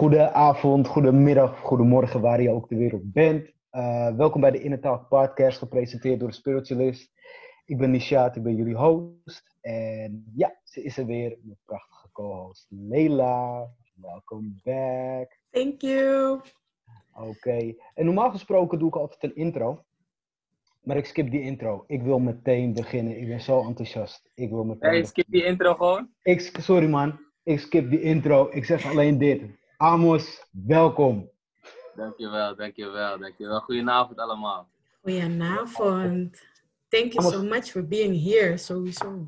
Goedenavond, goedemiddag, goedemorgen, waar je ook de wereld bent. Uh, welkom bij de Inner Talk podcast, gepresenteerd door de Spiritualist. Ik ben Nishaat, ik ben jullie host. En ja, ze is er weer, mijn prachtige co-host Leila. Welkom back. Thank you. Oké, en normaal gesproken doe ik altijd een intro. Maar ik skip die intro. Ik wil meteen beginnen. Ik ben zo enthousiast. Ik wil meteen. Hey, skip die intro gewoon? Ik, sorry man, ik skip die intro. Ik zeg alleen dit. Amos, welkom. Dankjewel, dankjewel, dankjewel. Goedenavond allemaal. Goedenavond. Thank you so much for being here, sowieso.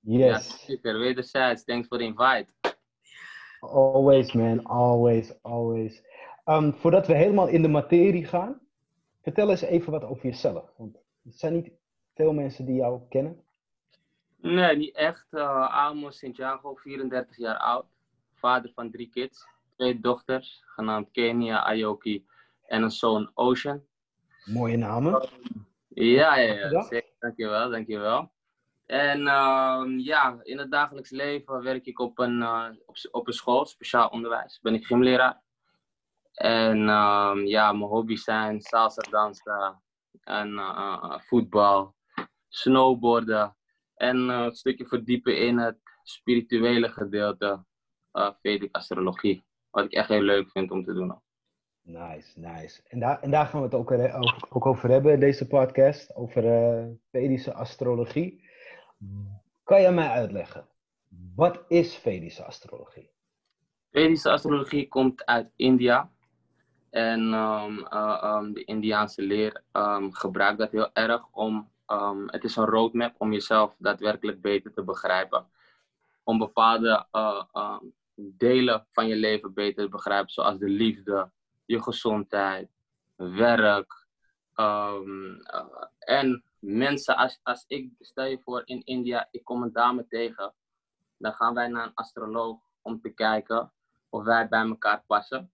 Yes. Ja, super. Wederzijds. Thanks for the invite. Always, man. Always, always. Um, voordat we helemaal in de materie gaan, vertel eens even wat over jezelf. Want er zijn niet veel mensen die jou kennen. Nee, niet echt. Uh, Amos Santiago, 34 jaar oud. Vader van drie kids. Twee dochters, genaamd Kenia, Ayoki en een zoon Ocean. Mooie namen. Ja, ja, ja. Zeker. Dankjewel, dankjewel. En uh, ja, in het dagelijks leven werk ik op een, uh, op, op, een school, speciaal onderwijs. Ben ik gymleraar. En uh, ja, mijn hobby's zijn salsa dansen en uh, voetbal, snowboarden. En een stukje verdiepen in het spirituele gedeelte, uh, Vedic astrologie. Wat ik echt heel leuk vind om te doen. Nice, nice. En daar, en daar gaan we het ook, ook, ook over hebben in deze podcast, over uh, Vedische astrologie. Kan je mij uitleggen, wat is Vedische astrologie? Vedische astrologie komt uit India. En um, uh, um, de Indiaanse leer um, gebruikt dat heel erg om. het is een roadmap om jezelf daadwerkelijk beter te begrijpen. Om bepaalde uh, delen van je leven beter te begrijpen, zoals de liefde, je gezondheid, werk. Um, uh, en mensen, als, als ik, stel je voor in India, ik kom een dame tegen, dan gaan wij naar een astroloog om te kijken of wij bij elkaar passen.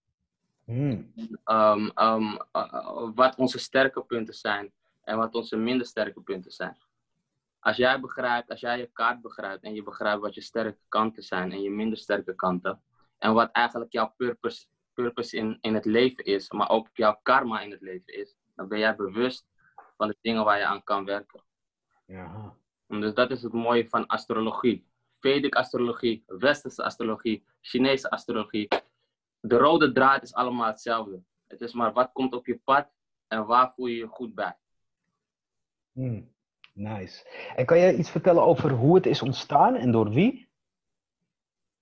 Hmm. Um, um, uh, wat onze sterke punten zijn en wat onze minder sterke punten zijn. Als jij begrijpt, als jij je kaart begrijpt en je begrijpt wat je sterke kanten zijn en je minder sterke kanten, en wat eigenlijk jouw purpose, purpose in, in het leven is, maar ook jouw karma in het leven is, dan ben jij bewust van de dingen waar je aan kan werken. Ja. Dus dat is het mooie van astrologie. Vedic astrologie, westerse astrologie, Chinese astrologie. De rode draad is allemaal hetzelfde. Het is maar wat komt op je pad en waar voel je je goed bij. Hmm. Nice. En kan jij iets vertellen over hoe het is ontstaan en door wie?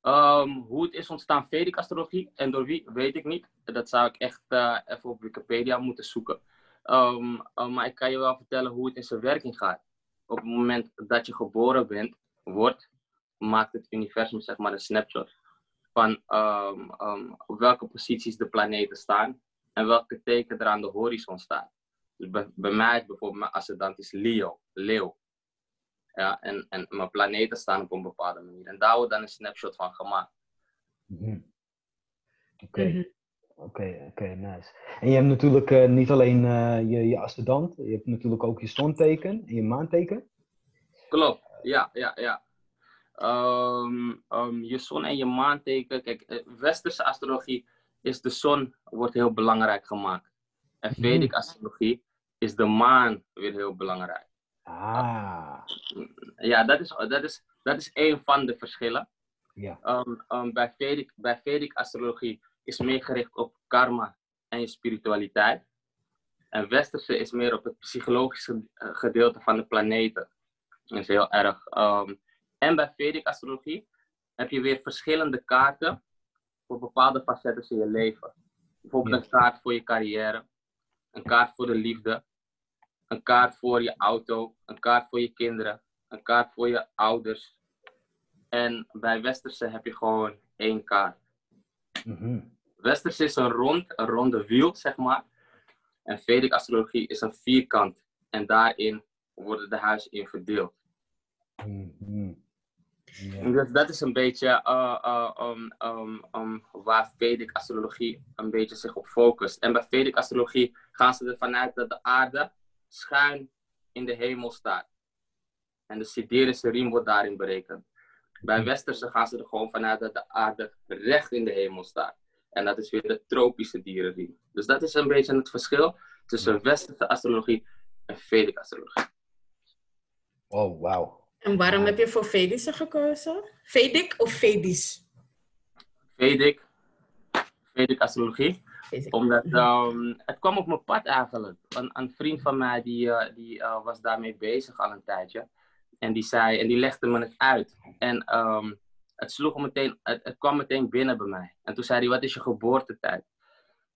Um, hoe het is ontstaan, Vedic astrologie, en door wie, weet ik niet. Dat zou ik echt uh, even op Wikipedia moeten zoeken. Um, um, maar ik kan je wel vertellen hoe het in zijn werking gaat. Op het moment dat je geboren bent, wordt, maakt het universum zeg maar een snapshot van op welke posities de planeten staan en welke teken er aan de horizon staan. Dus bij, bij mij is bijvoorbeeld mijn ascendant is Leo, leeuw. Ja, en, en mijn planeten staan op een bepaalde manier. En daar wordt dan een snapshot van gemaakt. Mm Oké, mhm. oké, oké, nice. En je hebt natuurlijk uh, niet alleen uh, je, je ascendant, je hebt natuurlijk ook je zonteken en je maanteken. Klopt, ja, ja, ja. Um, um, je zon en je maanteken. Kijk, eh, westerse astrologie is de zon wordt heel belangrijk gemaakt. En mhm. Vedic astrologie is de maan weer heel belangrijk. Ah. Ja, dat is, dat is, dat is een van de verschillen. Ja. Um, um, bij, Vedic, bij Vedic astrologie is meer gericht op karma en je spiritualiteit. En westerse is meer op het psychologische eh, gedeelte van de planeten. Dat is heel erg. Um, en bij Vedic astrologie heb je weer verschillende kaarten voor bepaalde facetten in je leven. Bijvoorbeeld een kaart voor je carrière, een kaart voor de liefde, een kaart voor je auto, een kaart voor je kinderen, een kaart voor je ouders. En bij Westerse heb je gewoon één kaart. Mm Westerse is een rond, een ronde wiel, zeg maar. En Vedic astrologie is een vierkant. En daarin worden de huizen in verdeeld. Mm Dus dat is een beetje uh, uh, um, um, um, waar Vedic astrologie een beetje zich op focust. En bij Vedic astrologie gaan ze ervan uit dat de aarde schuin in de hemel staat. En de siderische riem wordt daarin berekend. Bij Westerse gaan ze er gewoon vanuit dat de aarde recht in de hemel staat. En dat is weer de tropische dierenriem. Dus dat is een beetje het verschil tussen westerse astrologie en Vedische astrologie. Oh, wauw. En waarom heb je voor Vedische gekozen? Vedic of Vedisch? Vedic, Vedic astrologie. Omdat ehm, het kwam op mijn pad eigenlijk. Een, een vriend van mij die, eh, die eh, was daarmee bezig al een tijdje. En die zei, en die legde me het uit. En ehm, het sloeg me meteen, het, kwam meteen binnen bij mij. En toen zei hij, wat is je geboortetijd?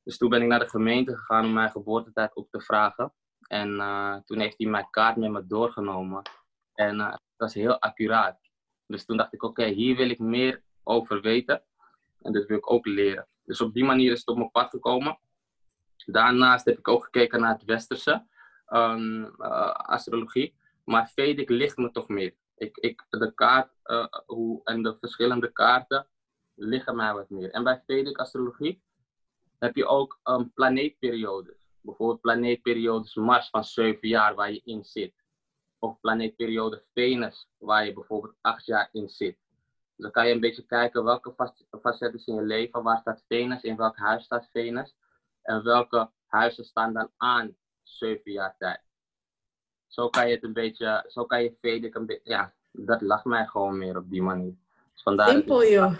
Dus toen ben ik naar de gemeente gegaan om mijn geboortetijd op te vragen. En eh, toen heeft hij mijn kaart met me doorgenomen. En het was heel accuraat. Dus toen dacht ik, oké, hier wil ik meer over weten. En dat wil ik ook leren. Dus op die manier is het op mijn pad gekomen. Daarnaast heb ik ook gekeken naar het westerse ehm, eh, astrologie. Maar Vedic ligt me toch meer. Ik, ik, de kaart eh, hoe, en de verschillende kaarten liggen mij wat meer. En bij Vedic astrologie heb je ook um, planeetperiodes. Bijvoorbeeld planeetperiodes Mars van 7 jaar waar je in zit. Of planeetperiode Venus waar je bijvoorbeeld 8 jaar in zit. Dus dan kan je een beetje kijken welke fac- facetten in je leven. Waar staat Venus? In welk huis staat Venus? En welke huizen staan dan aan 7 jaar tijd? Zo kan je het een beetje, zo kan je Vedic een beetje, ja, dat lag mij gewoon meer op die manier. Dus vandaar Simpel joh.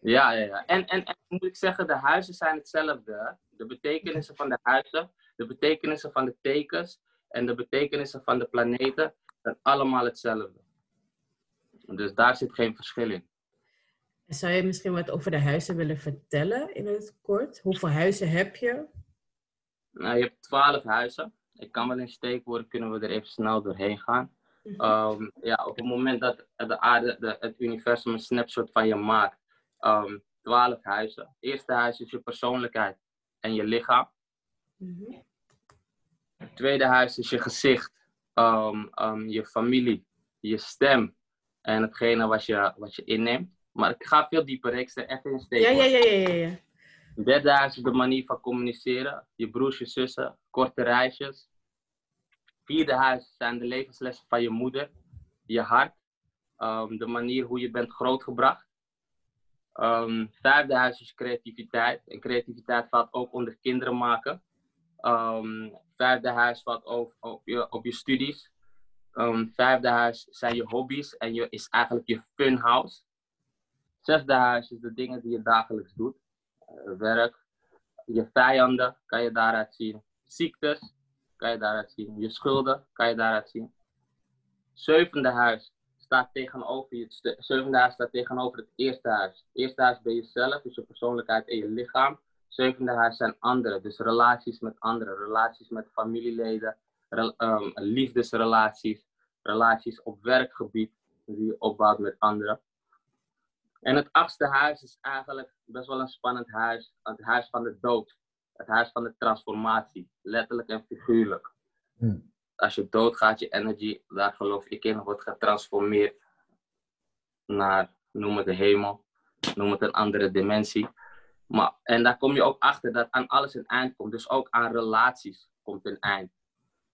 ja, ja, ja. En, en, en moet ik zeggen, de huizen zijn hetzelfde. De betekenissen van de huizen, de betekenissen van de tekens en de betekenissen van de planeten zijn allemaal hetzelfde. Dus daar zit geen verschil in. Zou je misschien wat over de huizen willen vertellen in het kort? Hoeveel huizen heb je? Nou, je hebt twaalf huizen. Ik kan wel in steekwoorden, kunnen we er even snel doorheen gaan. Mhm. Ehm, ja, op het moment dat de aarde, de, het universum een snapshot van je maakt, ehm, twaalf huizen. Het eerste huis is je persoonlijkheid en je lichaam. Mhm. Het tweede huis is je gezicht, ehm, je familie, je stem en hetgene wat je, wat je inneemt. Maar ik ga veel dieper, ik sta even in steekwoorden. ja, ja, ja, ja, ja. Huis is de manier van communiceren. Je broers, je zussen, korte reisjes. Vierde huis zijn de levenslessen van je moeder, je hart, ehm, de manier hoe je bent grootgebracht. Ehm, vijfde huis is creativiteit. En creativiteit valt ook onder kinderen maken. Ehm, vijfde huis valt ook op je, op je studies. Ehm, vijfde huis zijn je hobby's en je, is eigenlijk je fun house. Zesde huis is de dingen die je dagelijks doet. Eh, werk, je vijanden kan je daaruit zien. Ziektes kan je daaruit zien. Je schulden kan je daaruit zien. Zevende huis staat tegenover je. Zevende huis staat tegenover het eerste huis. Eerste huis ben jezelf, dus je persoonlijkheid en je lichaam. Zevende huis zijn anderen, dus relaties met anderen, relaties met familieleden, ehm, liefdesrelaties, relaties op werkgebied die je opbouwt met anderen. En het achtste huis is eigenlijk best wel een spannend huis. Het huis van de dood. Het huis van de transformatie. Letterlijk en figuurlijk. Hm. Als je doodgaat, je energy, daar geloof ik in, wordt getransformeerd naar, noem het de hemel. Noem het een andere dimensie. Maar, en daar kom je ook achter dat aan alles een eind komt. Dus ook aan relaties komt een eind.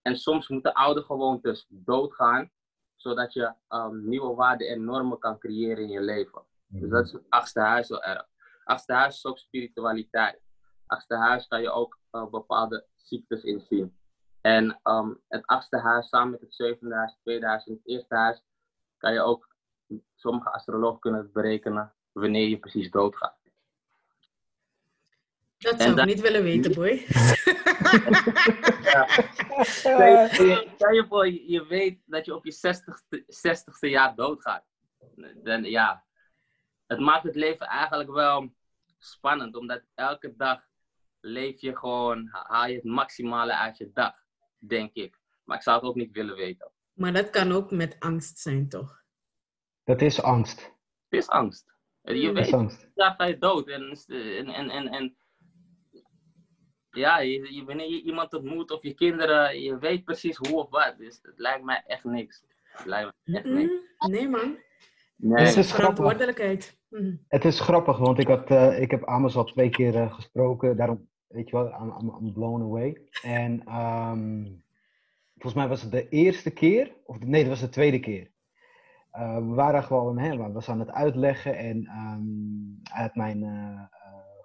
En soms moeten oude gewoontes doodgaan, zodat je ehm, nieuwe waarden en normen kan creëren in je leven. Dus dat is het achtste huis wel erg. Achtste huis is ook spiritualiteit. Achtste huis kan je ook eh, bepaalde ziektes inzien. En ehm, het achtste huis samen met het zevende huis, het tweede huis en het eerste huis, kan je ook, sommige astrologen kunnen het berekenen wanneer je precies doodgaat. Dat zou ik dan- niet willen weten, boy. Stel je, stel je voor, je je weet dat je op je 60ste, 60ste jaar doodgaat. Dan ja, het maakt het leven eigenlijk wel spannend, omdat elke dag leef je gewoon, haal je het maximale uit je dag, denk ik. Maar ik zou het ook niet willen weten. Maar dat kan ook met angst zijn, toch? Dat is angst. Het is angst. Je weet, ja, ga je dood. En, en, en, en ja, je, je, wanneer je iemand ontmoet of je kinderen, je weet precies hoe of wat. Dus het lijkt mij echt niks. Het lijkt me echt niks. Mm, Nee, man. Nee. Het is grappig. Verantwoordelijkheid. Mhm. Het is grappig, want ik, had, eh, ik heb Amos al twee keer eh, gesproken. Daarom, weet je wel, I'm, I'm, I'm blown away. En ehm, volgens mij was het de eerste keer, of nee, dat was de tweede keer. Eh, we waren gewoon, hè, we was aan het uitleggen en ehm, hij had mijn, eh,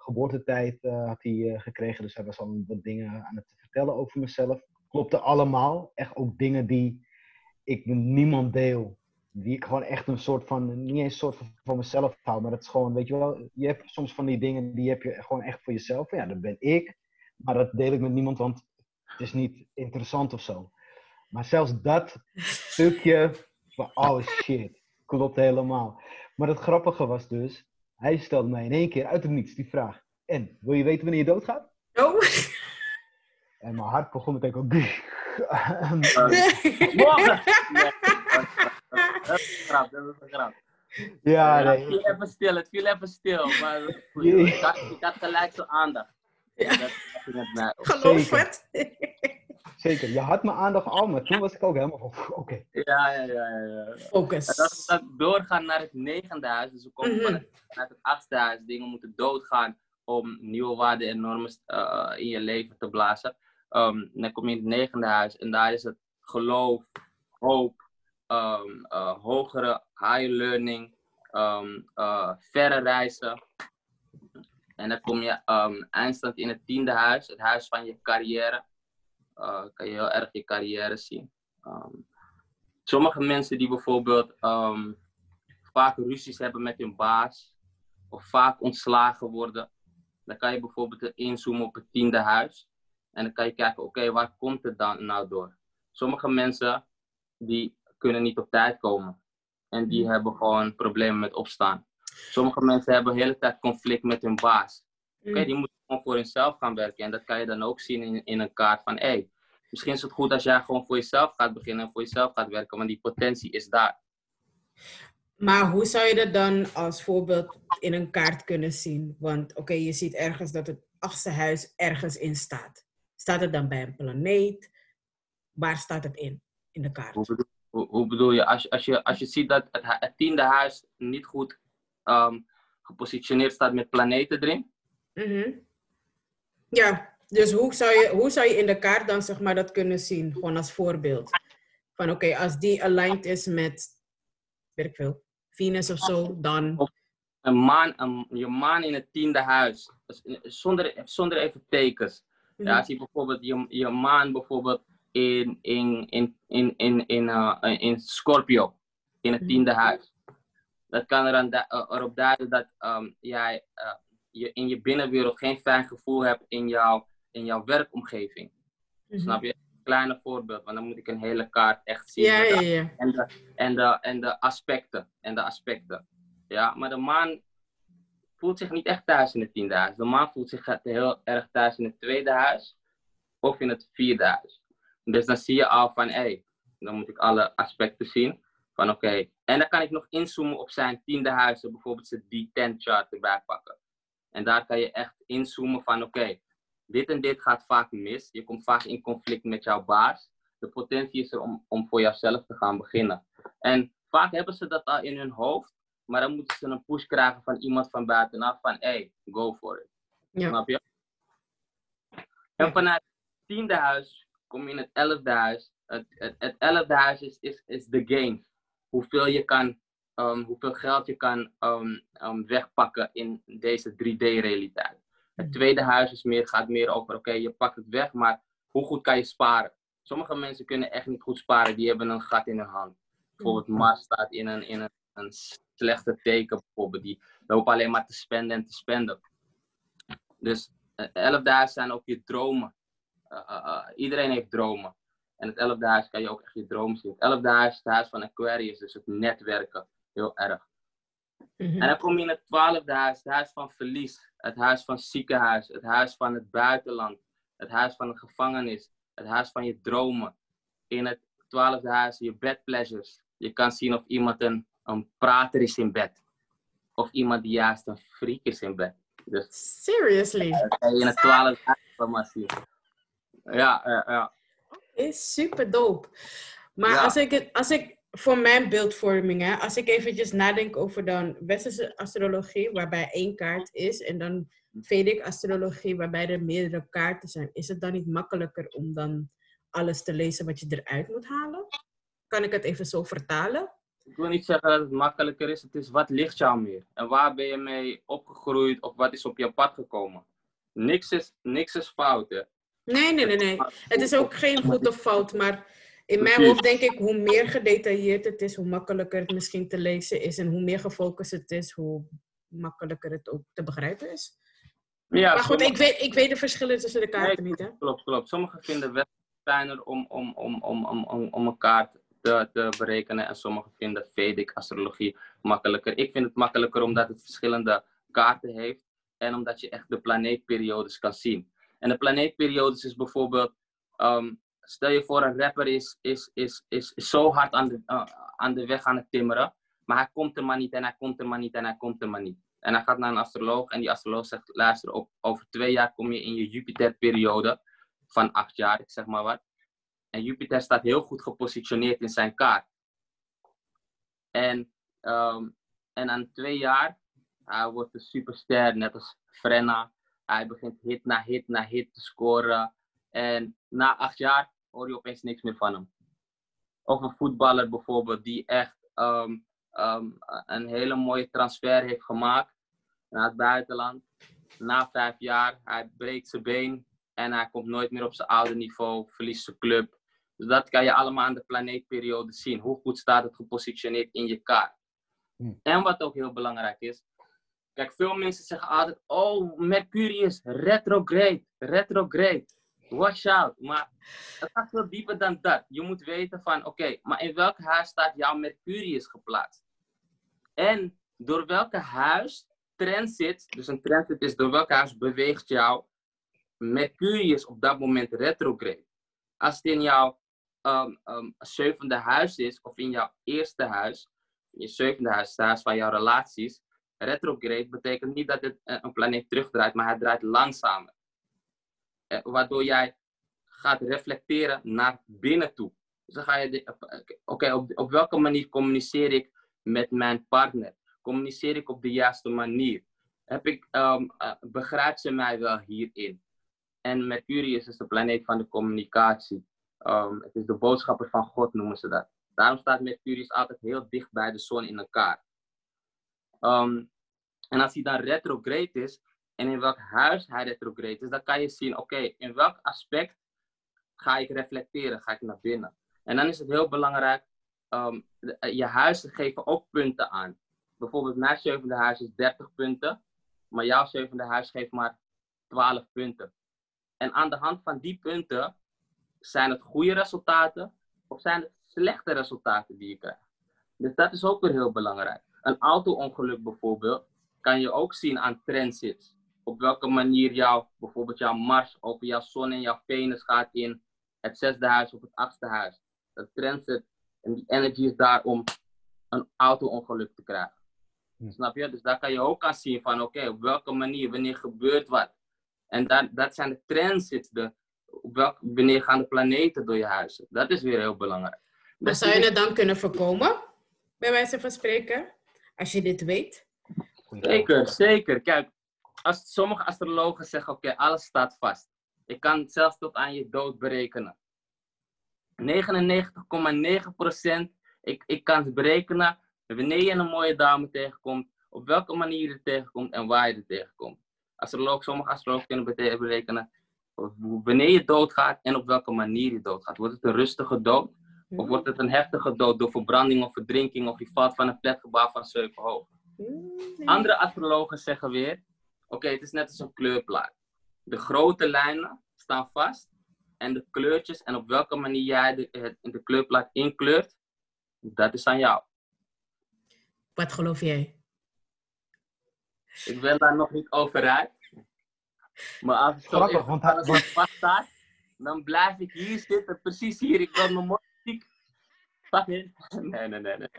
geboortetijd had hij gekregen. Dus hij was al wat dingen aan het vertellen over mezelf. Klopte allemaal. Echt ook dingen die ik met niemand deel. Die ik gewoon echt een soort van, niet eens een soort van, van mezelf hou. Maar dat is gewoon, weet je wel, je hebt soms van die dingen die heb je gewoon echt voor jezelf. Ja, dat ben ik. Maar dat deel ik met niemand, want het is niet interessant of zo. Maar zelfs dat stukje van, oh shit, klopt helemaal. Maar het grappige was dus, hij stelde mij in één keer uit het niets die vraag. En, wil je weten wanneer je doodgaat? Oh. En mijn hart begon meteen ook... Morgen! Dat is een grap, dat is een grap. Ja, Ja, nee. Het viel even stil, het viel even stil. Maar ik, had, ik had gelijk zo aandacht. Ja. Dat. Geloof het. Zeker, je had mijn aandacht al, maar toen was ik ook helemaal van, oké. Ja, ja, ja, ja. ja. En Focus. dat, dat doorgaan naar het negende huis. Dus we komen Mhm. vanuit, vanuit het achtste huis. Dingen moeten doodgaan om nieuwe waarden en normen eh, in je leven te blazen. Ehm, dan kom je in het negende huis en daar is het geloof, hoop, ehm, eh, hogere, higher learning, ehm, eh, verre reizen. En dan kom je ehm, eindstand in het tiende huis, het huis van je carrière. Eh, kan je heel erg je carrière zien. Ehm, sommige mensen die bijvoorbeeld ehm, vaak ruzies hebben met hun baas of vaak ontslagen worden, dan kan je bijvoorbeeld inzoomen op het tiende huis. En dan kan je kijken, oké, waar komt het dan nou door? Sommige mensen die kunnen niet op tijd komen. En die hebben gewoon problemen met opstaan. Sommige mensen hebben de hele tijd conflict met hun baas. Oké, die moeten gewoon voor hunzelf gaan werken. En dat kan je dan ook zien in, in een kaart van, hé, hey, misschien is het goed als jij gewoon voor jezelf gaat beginnen en voor jezelf gaat werken, want die potentie is daar. Maar hoe zou je dat dan als voorbeeld in een kaart kunnen zien? Want oké, je ziet ergens dat het achtste huis ergens in staat. Staat het dan bij een planeet? Waar staat het in, in de kaart? Hoe bedoel, hoe, hoe bedoel je? Als, je- als, je, als je ziet dat het tiende huis niet goed ehm, gepositioneerd staat met planeten erin. Mhm. Ja, dus hoe zou, je, hoe zou je in de kaart dan zeg maar dat kunnen zien? Gewoon als voorbeeld. Van oké, als die aligned is met, weet ik veel, Venus of zo, dan... Een maan, een, je maan in het tiende huis. Dus, Zonder, zonder even tekens. Mhm. Ja, als je bijvoorbeeld je, je maan bijvoorbeeld in, in, in, in, in, in, eh, in Scorpio, in het Mhm. tiende huis. Dat kan er eh, erop duiden dat ehm, jij eh, je in je binnenwereld geen fijn gevoel hebt in jouw, in jouw werkomgeving. Mhm. Snap je? Kleine voorbeeld, want dan moet ik een hele kaart echt zien. Ja, ja, ja. En, de, en, de, en de aspecten. En de aspecten. Ja, maar de maan voelt zich niet echt thuis in het tiende huis. De maan voelt zich heel erg thuis in het tweede huis of in het vierde huis. Dus dan zie je al van, hé, hey, dan moet ik alle aspecten zien. Van oké, en dan kan ik nog inzoomen op zijn tiende huis, bijvoorbeeld zijn D10 chart erbij pakken. En daar kan je echt inzoomen van oké, dit en dit gaat vaak mis. Je komt vaak in conflict met jouw baas. De potentie is er om, om voor jouzelf te gaan beginnen. En vaak hebben ze dat al in hun hoofd, maar dan moeten ze een push krijgen van iemand van buitenaf van hey, go for it. Ja. Snap je? En vanuit het tiende huis kom je in het elfde huis. Het, het, het elfde huis is, is, is de game. Hoeveel, je kan, ehm, hoeveel geld je kan ehm, ehm, wegpakken in deze 3D-realiteit. Het tweede huis is meer, gaat meer over, oké, je pakt het weg, maar hoe goed kan je sparen? Sommige mensen kunnen echt niet goed sparen, die hebben een gat in hun hand. Bijvoorbeeld Mars staat in een, in een, een slechte teken, bijvoorbeeld. Die lopen alleen maar te spenden en te spenden. Dus het elfde huis zijn ook je dromen. Uh, uh, uh, iedereen heeft dromen. En het elfde huis kan je ook echt je dromen zien. Het elfde huis is het huis van Aquarius, dus het netwerken. Heel erg. Mhm. En dan kom je in het twaalfde huis, het huis van verlies, het huis van ziekenhuis, het huis van het buitenland, het huis van een gevangenis, het huis van je dromen. In het twaalfde huis je bed pleasures. Je kan zien of iemand een, een prater is in bed. Of iemand die juist een freak is in bed. Dus Seriously? dat kan je in het twaalfde huis zien. Ja, ja, ja. Is super dope. Maar Ja. als, ik het, als ik voor mijn beeldvorming, hè, als ik eventjes nadenk over dan westerse astrologie, waarbij één kaart is, en dan Vedic astrologie, waarbij er meerdere kaarten zijn, is het dan niet makkelijker om dan alles te lezen wat je eruit moet halen? Kan ik het even zo vertalen? ik wil niet zeggen dat het makkelijker is. Het is wat ligt jou meer? En waar ben je mee opgegroeid? Of wat is op je pad gekomen? Niks is, niks is fout, hè? Nee, nee, nee, nee. Het is ook geen goed of fout, maar in mijn hoofd denk ik, hoe meer gedetailleerd het is, hoe makkelijker het misschien te lezen is. En hoe meer gefocust het is, hoe makkelijker het ook te begrijpen is. Ja, maar goed, sommige- ik weet, ik weet de verschillen tussen de kaarten niet, hè? Klopt, klopt. Sommigen vinden het fijner om, om, om, om, om, om, om een kaart te, te berekenen. En sommigen vinden Vedic astrologie makkelijker. Ik vind het makkelijker omdat het verschillende kaarten heeft. En omdat je echt de planeetperiodes kan zien. En de planeetperiodes is bijvoorbeeld... ehm, stel je voor een rapper is, is, is, is, is zo hard aan de, eh, aan de weg aan het timmeren. Maar hij komt er maar niet en hij komt er maar niet en hij komt er maar niet. En hij gaat naar een astroloog en die astroloog zegt, luister, op, over twee jaar kom je in je Jupiter-periode van acht jaar, ik zeg maar wat. En Jupiter staat heel goed gepositioneerd in zijn kaart. En, ehm, en aan twee jaar, hij wordt een superster, net als Frenna. Hij begint hit na hit na hit te scoren. En na acht jaar hoor je opeens niks meer van hem. Of een voetballer bijvoorbeeld, die echt ehm, ehm, een hele mooie transfer heeft gemaakt naar het buitenland. Na vijf jaar, hij breekt zijn been en hij komt nooit meer op zijn oude niveau, verliest zijn club. Dus dat kan je allemaal aan de planeetperiode zien. Hoe goed staat het gepositioneerd in je kaart. Hmm. En wat ook heel belangrijk is. Kijk, veel mensen zeggen altijd: Oh, Mercurius, retrograde, retrograde. Watch out. Maar het gaat veel dieper dan dat. Je moet weten van: Oké, maar in welk huis staat jouw Mercurius geplaatst? En door welke huis transit, dus een transit is door welk huis beweegt jouw Mercurius op dat moment retrograde? Als het in jouw ehm, ehm, zevende huis is, of in jouw eerste huis, je zevende huis, huis van jouw relaties, retrograde betekent niet dat het eh, een planeet terugdraait, maar hij draait langzamer. Eh, waardoor jij gaat reflecteren naar binnen toe. Dus dan ga je, oké, op, op welke manier communiceer ik met mijn partner? Communiceer ik op de juiste manier? Heb ik, ehm, eh, begrijpt ze mij wel hierin? En Mercurius is de planeet van de communicatie. Ehm, het is de boodschapper van God, noemen ze dat. Daarom staat Mercurius altijd heel dicht bij de zon in elkaar. Ehm, en als hij dan retrograde is, en in welk huis hij retrograde is, dan kan je zien, oké, in welk aspect ga ik reflecteren, ga ik naar binnen. En dan is het heel belangrijk, ehm, eh, je huizen geven ook punten aan. Bijvoorbeeld mijn zevende huis is 30 punten, maar jouw zevende huis geeft maar 12 punten. En aan de hand van die punten zijn het goede resultaten of zijn het slechte resultaten die je krijgt. Dus dat is ook weer heel belangrijk. Een auto-ongeluk bijvoorbeeld kan je ook zien aan transits. Op welke manier jouw, bijvoorbeeld jouw Mars over jouw zon en jouw Venus gaat in het zesde huis of het achtste huis. Dat transit en die energy is daar om een auto-ongeluk te krijgen. Hm. Snap je? Dus daar kan je ook aan zien van oké, op welke manier, wanneer gebeurt wat. En dat, dat zijn de transits, de, op welk, wanneer gaan de planeten door je huizen. Dat is weer heel belangrijk. Maar zou je het dan kunnen voorkomen? Bij wijze van spreken? Als je dit weet. Zeker, zeker. Kijk, als sommige astrologen zeggen, oké, alles staat vast. Ik kan het zelfs tot aan je dood berekenen. 99,9% ik, ik kan het berekenen wanneer je een mooie dame tegenkomt, op welke manier je er tegenkomt en waar je er tegenkomt. Astroloog, sommige astrologen kunnen berekenen wanneer je doodgaat en op welke manier je doodgaat. Wordt het een rustige dood? Of wordt het een heftige dood door verbranding of verdrinking of je valt van een flatgebouw van 7 hoog? Hmm, nee. Andere astrologen zeggen weer, oké, het is net als een kleurplaat. De grote lijnen staan vast en de kleurtjes en op welke manier jij de, het- de kleurplaat inkleurt, dat is aan jou. Wat geloof jij? Ik ben daar nog niet over uit. Maar als het zo Grappig, is, want hij- vast staat, dan blijf ik hier zitten, precies hier. Ik wil mijn muziek. It. Nee, nee, nee, nee.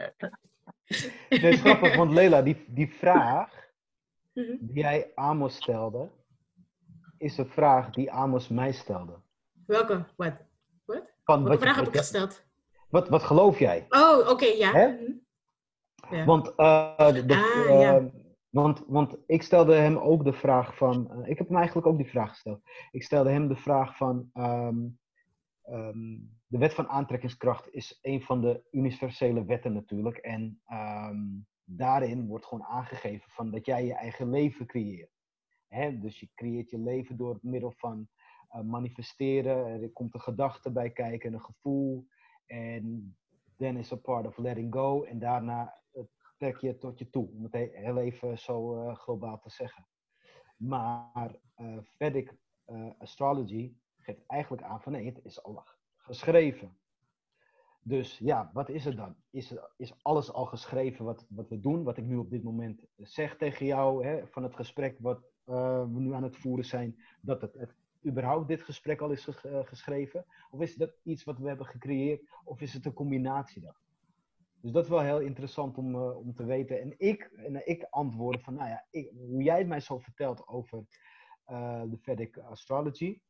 Het is grappig, want Leila, die, die vraag. Die jij Amos stelde, is een vraag die Amos mij stelde. Welke? Wat? Wat? Van, Welke wat, je- vraag heb ik gesteld? wat, wat geloof jij? Oh, oké, ja. Hè? Mhm. Ja. Want, eh, Ah, ja. eh, want, want ik stelde hem ook de vraag van. eh, ik heb hem eigenlijk ook die vraag gesteld. Ik stelde hem de vraag van. ehm, ehm, de wet van aantrekkingskracht is een van de universele wetten natuurlijk. En ehm, daarin wordt gewoon aangegeven van dat jij je eigen leven creëert. Hè? Dus je creëert je leven door het middel van uh, manifesteren. Er komt een gedachte bij kijken, een gevoel. En then is a part of letting go. En daarna uh, trek je het tot je toe. Om het heel even zo uh, globaal te zeggen. Maar uh, Vedic astrology geeft eigenlijk aan van nee, het is al geschreven. Dus ja, wat is het dan? Is, is alles al geschreven wat, wat we doen? Wat ik nu op dit moment zeg tegen jou, hè, van het gesprek wat uh, we nu aan het voeren zijn, dat het, het überhaupt dit gesprek al is ge geschreven? Of is dat iets wat we hebben gecreëerd? Of is het een combinatie dan? Dus dat is wel heel interessant om, uh, om te weten. En ik, en ik antwoordde van, nou ja, ik, hoe jij het mij zo vertelt over de Vedic astrology.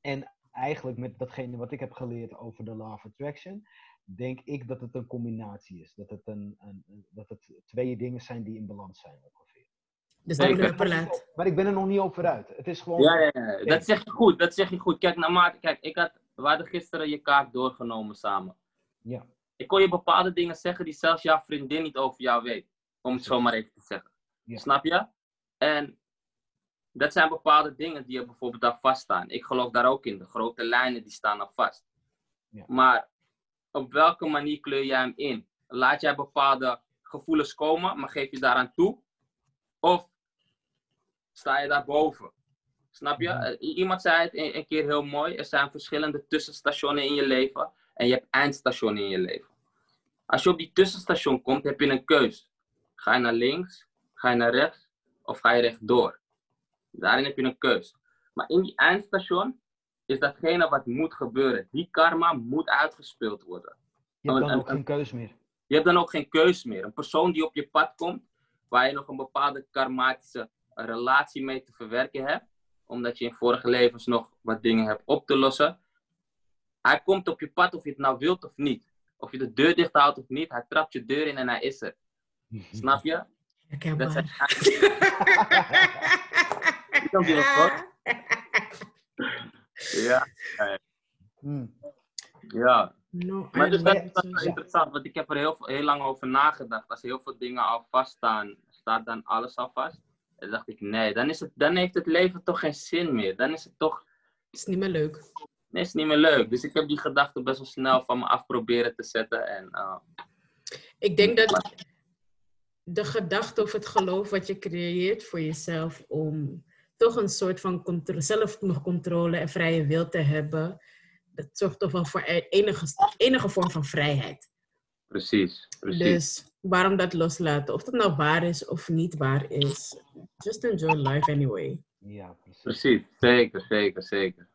En eigenlijk met datgene wat ik heb geleerd over de Law of Attraction, denk ik dat het een combinatie is. Dat het, een, een dat het twee dingen zijn die in balans zijn ongeveer. Dus dat moet maar, maar ik ben er nog niet over uit. Het is gewoon... Ja, ja, ja. dat zeg je goed. Dat zeg je goed. Kijk, nou Maarten, kijk, ik had, we hadden gisteren je kaart doorgenomen samen. Ja. Ik kon je bepaalde dingen zeggen die zelfs jouw vriendin niet over jou weet. Om het zo maar even te zeggen. Ja. Snap je? En dat zijn bepaalde dingen die er bijvoorbeeld daar vaststaan. Ik geloof daar ook in. De grote lijnen die staan er vast. Ja. Maar op welke manier kleur jij hem in? Laat jij bepaalde gevoelens komen, maar geef je daaraan toe? Of sta je daarboven? Snap je? Ja. I- Iemand zei het een, een keer heel mooi. Er zijn verschillende tussenstationen in je leven. En je hebt eindstationen in je leven. Als je op die tussenstation komt, heb je een keus. Ga je naar links, ga je naar rechts of ga je rechtdoor? Daarin heb je een keus. Maar in die eindstation is datgene wat moet gebeuren. Die karma moet uitgespeeld worden. Je hebt dan en- ook geen keus meer. Je hebt dan ook geen keus meer. Een persoon die op je pad komt, waar je nog een bepaalde karmatische relatie mee te verwerken hebt, omdat je in vorige levens nog wat dingen hebt op te lossen. Hij komt op je pad of je het nou wilt of niet. Of je de deur dicht houdt of niet, hij trapt je deur in en hij is er. Snap je? Dat zijn Hoor? Ja, Hmm. ja. No, Maar dus dat, is wel interessant, want ik heb er heel, heel lang over nagedacht. Als heel veel dingen al vaststaan, staat dan alles al vast? En dan dacht ik, nee, dan, is het, dan heeft het leven toch geen zin meer. Dan is het toch, is niet meer leuk. nee, is niet meer leuk. Dus ik heb die gedachte best wel snel van me af proberen te zetten. En, uh, Ik denk dat de gedachte of het geloof wat je creëert voor jezelf om toch een soort van contro- zelf nog controle en vrije wil te hebben, dat zorgt toch wel voor e- enige, enige vorm van vrijheid. precies, precies. Dus waarom dat loslaten? Of dat nou waar is of niet waar is. Just enjoy life anyway. Ja, precies. Precies, zeker, zeker, zeker.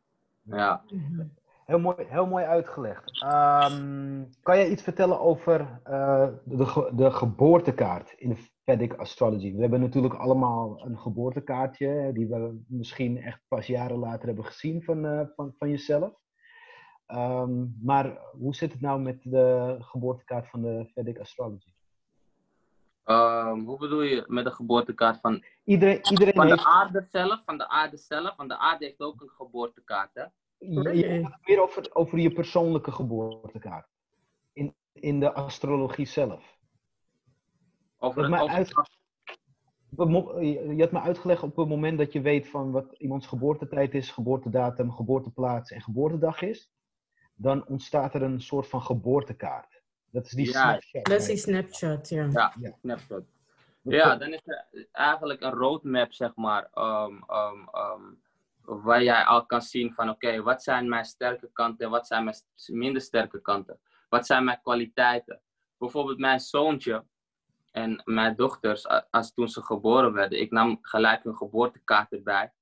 Ja. Mhm. Heel mooi, heel mooi uitgelegd. Ehm, kan jij iets vertellen over eh, de, de geboortekaart in de Vedic Astrology? We hebben natuurlijk allemaal een geboortekaartje, die we misschien echt pas jaren later hebben gezien van, eh, van, van jezelf. Ehm, maar hoe zit het nou met de geboortekaart van de Vedic Astrology? Ehm, hoe bedoel je met de geboortekaart van, Iedereen, iedereen van de heeft... aarde zelf? Van de aarde zelf? Want de aarde heeft ook een geboortekaart, hè? Je, meer over, over je persoonlijke geboortekaart. In, in de astrologie zelf. Over uit- je had me uitgelegd op het moment dat je weet van wat iemands geboortetijd is, geboortedatum, geboorteplaats en geboortedag is, dan ontstaat er een soort van geboortekaart. Dat is die Ja, snapshot. Dat is die snapshot, ja. Ja, Ja. snapshot. Ja, dan is er eigenlijk een roadmap, zeg maar, ehm, ehm, ehm, waar jij al kan zien van, oké, wat zijn mijn sterke kanten en wat zijn mijn minder sterke kanten? Wat zijn mijn kwaliteiten? Bijvoorbeeld mijn zoontje en mijn dochters, als toen ze geboren werden, ik nam gelijk hun geboortekaart erbij.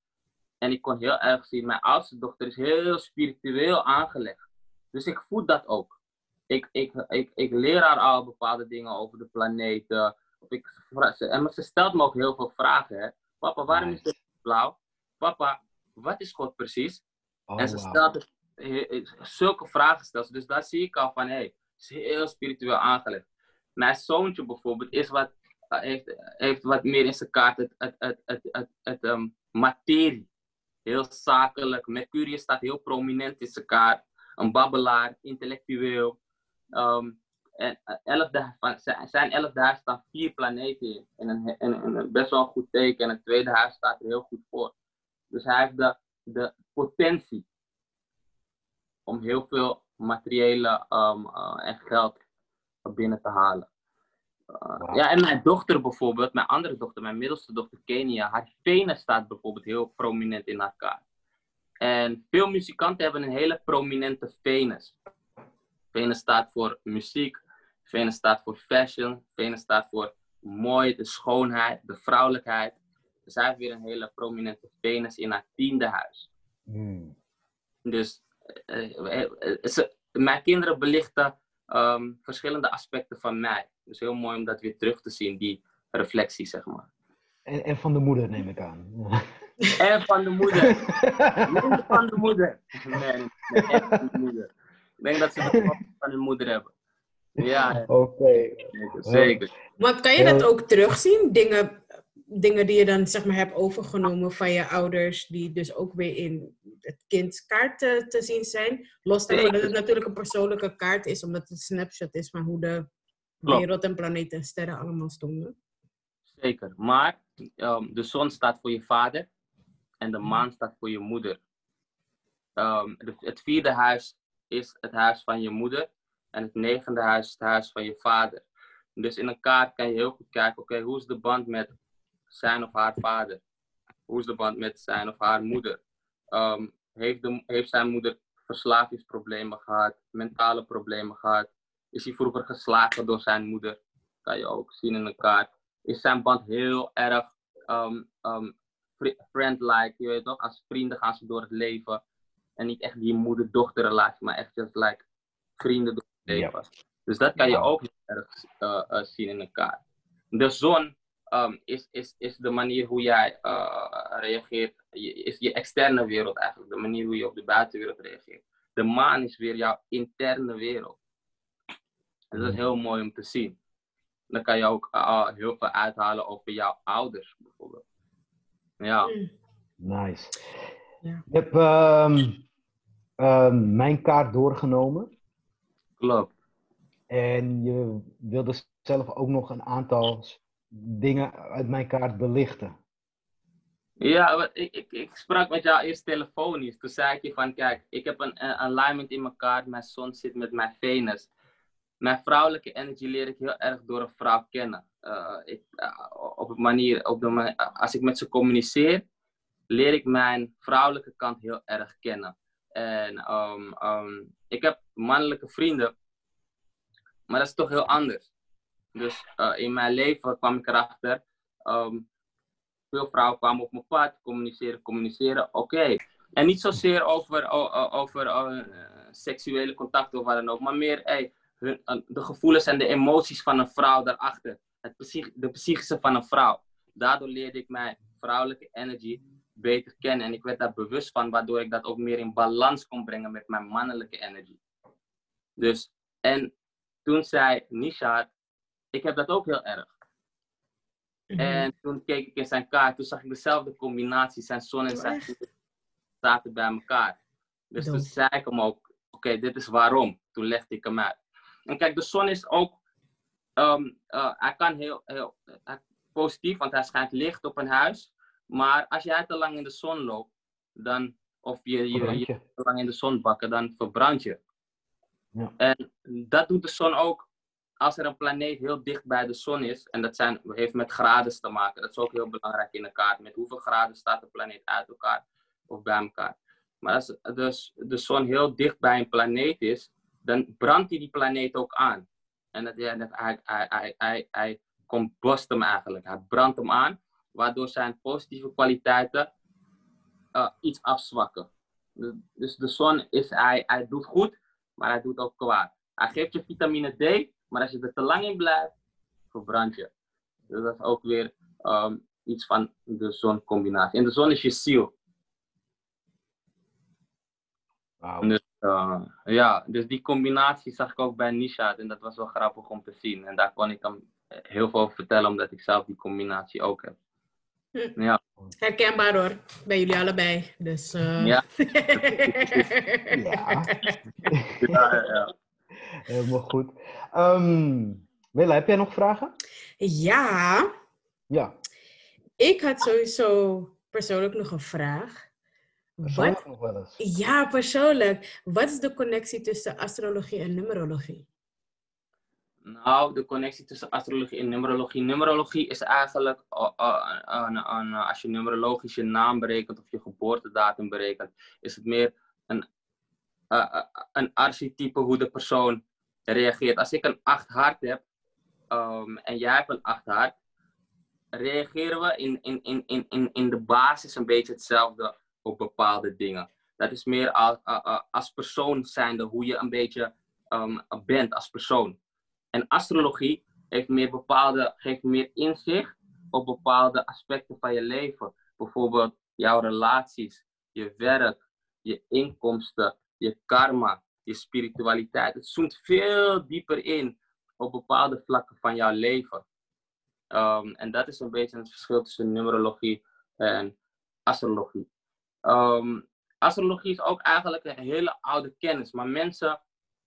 En ik kon heel erg zien, mijn oudste dochter is heel spiritueel aangelegd. Dus ik voel dat ook. Ik, ik, ik, ik leer haar al bepaalde dingen over de planeten. Of ik, ze- en ze stelt me ook heel veel vragen. Hè. Papa, waarom is het blauw? Papa, wat is God precies? Oh, en ze wauw. stelt zulke vragen. Stelt ze. Dus daar zie ik al van, hé, hey, ze is heel spiritueel aangelegd. Mijn zoontje bijvoorbeeld is wat, eh, heeft, heeft wat meer in zijn kaart het, het, het, het, het, het, ehm, materie. Heel zakelijk. Mercurius staat heel prominent in zijn kaart. een babbelaar, intellectueel. Ehm, en elfde, zijn elfde huis staan vier planeten in. En een, en een, best wel een goed teken. En het tweede huis staat er heel goed voor. Dus hij heeft de, de potentie om heel veel materiële um, uh, en geld binnen te halen. Uh, Ja, en mijn dochter bijvoorbeeld, mijn andere dochter, mijn middelste dochter Kenia, haar Venus staat bijvoorbeeld heel prominent in haar kaart. En veel muzikanten hebben een hele prominente Venus. Venus staat voor muziek, Venus staat voor fashion, Venus staat voor mooi, de schoonheid, de vrouwelijkheid. Dus zij heeft weer een hele prominente Venus in haar tiende huis. Hmm. Dus uh, uh, mijn kinderen belichten um, verschillende aspecten van mij. Dus heel mooi om dat weer terug te zien, die reflectie, zeg maar. En, en van de moeder, neem ik aan. En van de moeder. Niet van de moeder. Nee, nee, van de moeder. Ik denk dat ze het van hun moeder hebben. Ja. Oké. Zeker. Maar kan je dat ook terugzien? Dingen, dingen die je dan zeg maar hebt overgenomen van je ouders, die dus ook weer in het kindskaart te, te zien zijn. Los daarvan dat het natuurlijk een persoonlijke kaart is, omdat het een snapshot is van hoe de wereld en planeten en sterren allemaal stonden. Zeker. Maar um, de zon staat voor je vader en de maan staat voor je moeder. Um, het vierde huis is het huis van je moeder en het negende huis is het huis van je vader. Dus in een kaart kan je heel goed kijken, oké, hoe is de band met zijn of haar vader? Hoe is de band met zijn of haar moeder? Um, heeft, de, heeft zijn moeder verslavingsproblemen gehad, mentale problemen gehad? Is hij vroeger geslagen door zijn moeder? Kan je ook zien in een kaart. Is zijn band heel erg um, um, friend-like, je weet toch? Als vrienden gaan ze door het leven. En niet echt die moeder-dochter relatie, maar echt just like vrienden door het leven. Dus dat kan je ook heel erg uh, uh, zien in een kaart. De zon um, is, is, is de manier hoe jij uh, reageert, is je externe wereld eigenlijk, de manier hoe je op de buitenwereld reageert. De maan is weer jouw interne wereld. En dat is mm. heel mooi om te zien. Dan kan je ook uh, heel veel uithalen over jouw ouders bijvoorbeeld. Ja. Mm. Nice. Ja. Je hebt um, mijn kaart doorgenomen. Klopt. En je wilde zelf ook nog een aantal dingen uit mijn kaart belichten? Ja, ik, ik, ik sprak met jou eerst telefonisch. Toen zei ik je van, kijk, ik heb een, een alignment in mijn kaart. Mijn zon zit met mijn Venus. Mijn vrouwelijke energie leer ik heel erg door een vrouw kennen. Uh, ik, uh, op een manier, op de, als ik met ze communiceer, leer ik mijn vrouwelijke kant heel erg kennen. En um, um, ik heb mannelijke vrienden, maar dat is toch heel anders. Dus uh, in mijn leven kwam ik erachter, um, veel vrouwen kwamen op mijn pad, communiceren, communiceren, oké. En niet zozeer over, over uh, seksuele contacten of wat dan ook, maar meer hey, hun, uh, de gevoelens en de emoties van een vrouw daarachter. Het psych de psychische van een vrouw. Daardoor leerde ik mijn vrouwelijke energy beter kennen en ik werd daar bewust van, waardoor ik dat ook meer in balans kon brengen met mijn mannelijke energy. Dus, en toen zei Nisha, ik heb dat ook heel erg. Mhm. En toen keek ik in zijn kaart, toen zag ik dezelfde combinatie, zijn zon en zijn zaten bij elkaar. Dus toen zei ik hem ook, oké, dit is waarom. Toen legde ik hem uit. En kijk, de zon is ook, um, uh, hij kan heel, heel uh, positief, want hij schijnt licht op een huis. Maar als jij te lang in de zon loopt, dan, of je, je, je te lang in de zon bakken, dan verbrand je. Ja. En dat doet de zon ook als er een planeet heel dicht bij de zon is, en dat zijn, heeft met graden te maken, dat is ook heel belangrijk in de kaart. Met hoeveel graden staat de planeet uit elkaar of bij elkaar. Maar als dus de zon heel dicht bij een planeet is, dan brandt hij die planeet ook aan. En dat, ja, dat, hij, hij, hij, hij, hij hem eigenlijk. Hij brandt hem aan, waardoor zijn positieve kwaliteiten uh, iets afzwakken. Dus de zon is, hij, hij doet goed, maar hij doet ook kwaad. Hij geeft je vitamine D, maar als je er te lang in blijft, verbrand je. Dus dat is ook weer um, iets van de zoncombinatie. En de zon is je ziel. Wow. Dus, uh, ja, dus die combinatie zag ik ook bij Nisha en dat was wel grappig om te zien. En daar kon ik hem heel veel over vertellen, omdat ik zelf die combinatie ook heb. Hm. Ja. Herkenbaar hoor, bij jullie allebei. Dus, uh... Ja. Ja, ja, ja. Helemaal goed. Ehm Willa, heb jij nog vragen? ja, Ja. ik had sowieso persoonlijk nog een vraag. Persoonlijk Wat, nog wel eens. ja, persoonlijk. Wat is de connectie tussen astrologie en numerologie? Nou, de connectie tussen astrologie en numerologie. Numerologie is eigenlijk, uh, uh, uh, uh, als je numerologisch je naam berekent of je geboortedatum berekent, is het meer een, uh, uh, een archetype hoe de persoon reageert. Als ik een 8 hart heb um, en jij hebt een 8 hart, reageren we in, in, in, in, in, in de basis een beetje hetzelfde op bepaalde dingen. Dat is meer als, als persoon zijnde hoe je een beetje um, bent als persoon. En astrologie heeft meer bepaalde, geeft meer inzicht op bepaalde aspecten van je leven. Bijvoorbeeld jouw relaties, je werk, je inkomsten, je karma, je spiritualiteit. Het zoomt veel dieper in op bepaalde vlakken van jouw leven. Um, en dat is een beetje het verschil tussen numerologie en astrologie. Um, astrologie is ook eigenlijk een hele oude kennis, maar mensen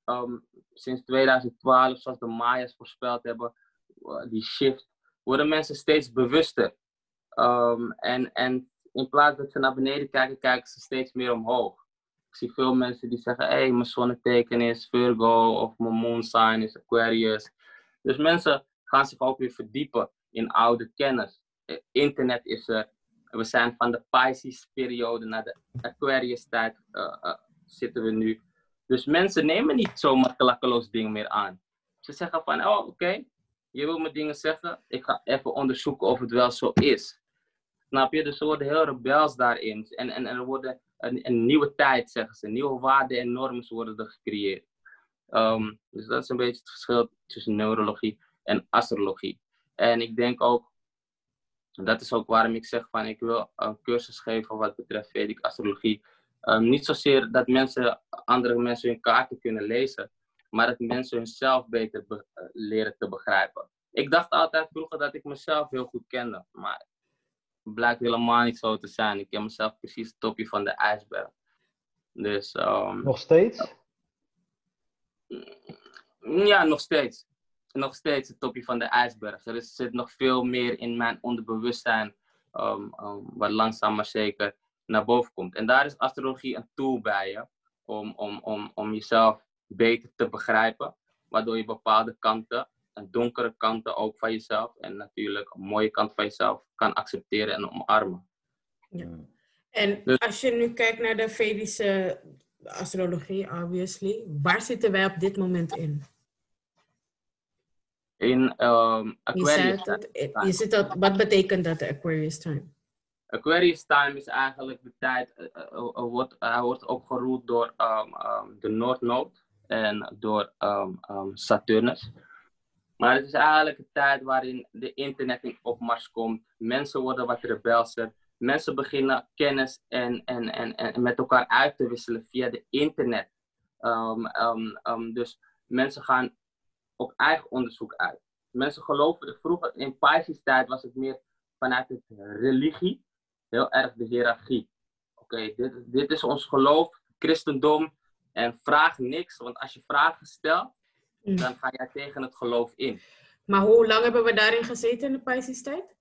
um, sinds 2012, zoals de Mayas voorspeld hebben, uh, die shift, worden mensen steeds bewuster. En, en in plaats dat ze naar beneden kijken, kijken ze steeds meer omhoog. Ik zie veel mensen die zeggen, hé, hey, mijn zonneteken is Virgo of mijn moon sign is Aquarius. Dus mensen gaan zich ook weer verdiepen in oude kennis. Internet is er. We zijn van de Pisces-periode naar de Aquarius-tijd uh, uh, zitten we nu. Dus mensen nemen niet zomaar klakkeloos dingen meer aan. Ze zeggen van, oh oké, je wil me dingen zeggen, ik ga even onderzoeken of het wel zo is. Snap je? Dus ze worden heel rebels daarin. En, en, er wordt een, een, nieuwe tijd, zeggen ze. Nieuwe waarden en normen worden er gecreëerd. Um, dus dat is een beetje het verschil tussen neurologie en astrologie. En ik denk ook, dat is ook waarom ik zeg van, ik wil een cursus geven wat betreft Vedic astrologie. Um, niet zozeer dat mensen, andere mensen hun kaarten kunnen lezen, maar dat mensen hunzelf beter be leren te begrijpen. Ik dacht altijd vroeger dat ik mezelf heel goed kende, maar blijkt helemaal niet zo te zijn. Ik ken mezelf precies het topje van de ijsberg. Dus, um, nog steeds? Ja, nog steeds. Nog steeds het topje van de ijsberg. Er is, zit nog veel meer in mijn onderbewustzijn, um, wat langzaam maar zeker naar boven komt. En daar is astrologie een tool bij je om, om, om, om jezelf beter te begrijpen, waardoor je bepaalde kanten, en donkere kanten ook van jezelf, en natuurlijk een mooie kant van jezelf, kan accepteren en omarmen. Ja. En dus, als je nu kijkt naar de Vedische astrologie, obviously, waar zitten wij op dit moment in? In um, Aquarius. Je, het, je zit dat, wat betekent dat, de Aquarius time? Aquarius time is eigenlijk de tijd, uh, uh, wordt, hij wordt ook door um, um, de Noordnode en door um, Saturnus. Maar het is eigenlijk een tijd waarin de internet in opmars komt. Mensen worden wat rebelser. Mensen beginnen kennis en, en, en, en met elkaar uit te wisselen via de internet. dus mensen gaan op eigen onderzoek uit. Mensen geloven, vroeger in Pisces tijd was het meer vanuit de religie heel erg de hiërarchie. Oké, dit, dit is ons geloof, christendom. En vraag niks, want als je vragen stelt. Dan ga jij tegen het geloof in. Maar hoe lang hebben we daarin gezeten in de Pisces-tijd?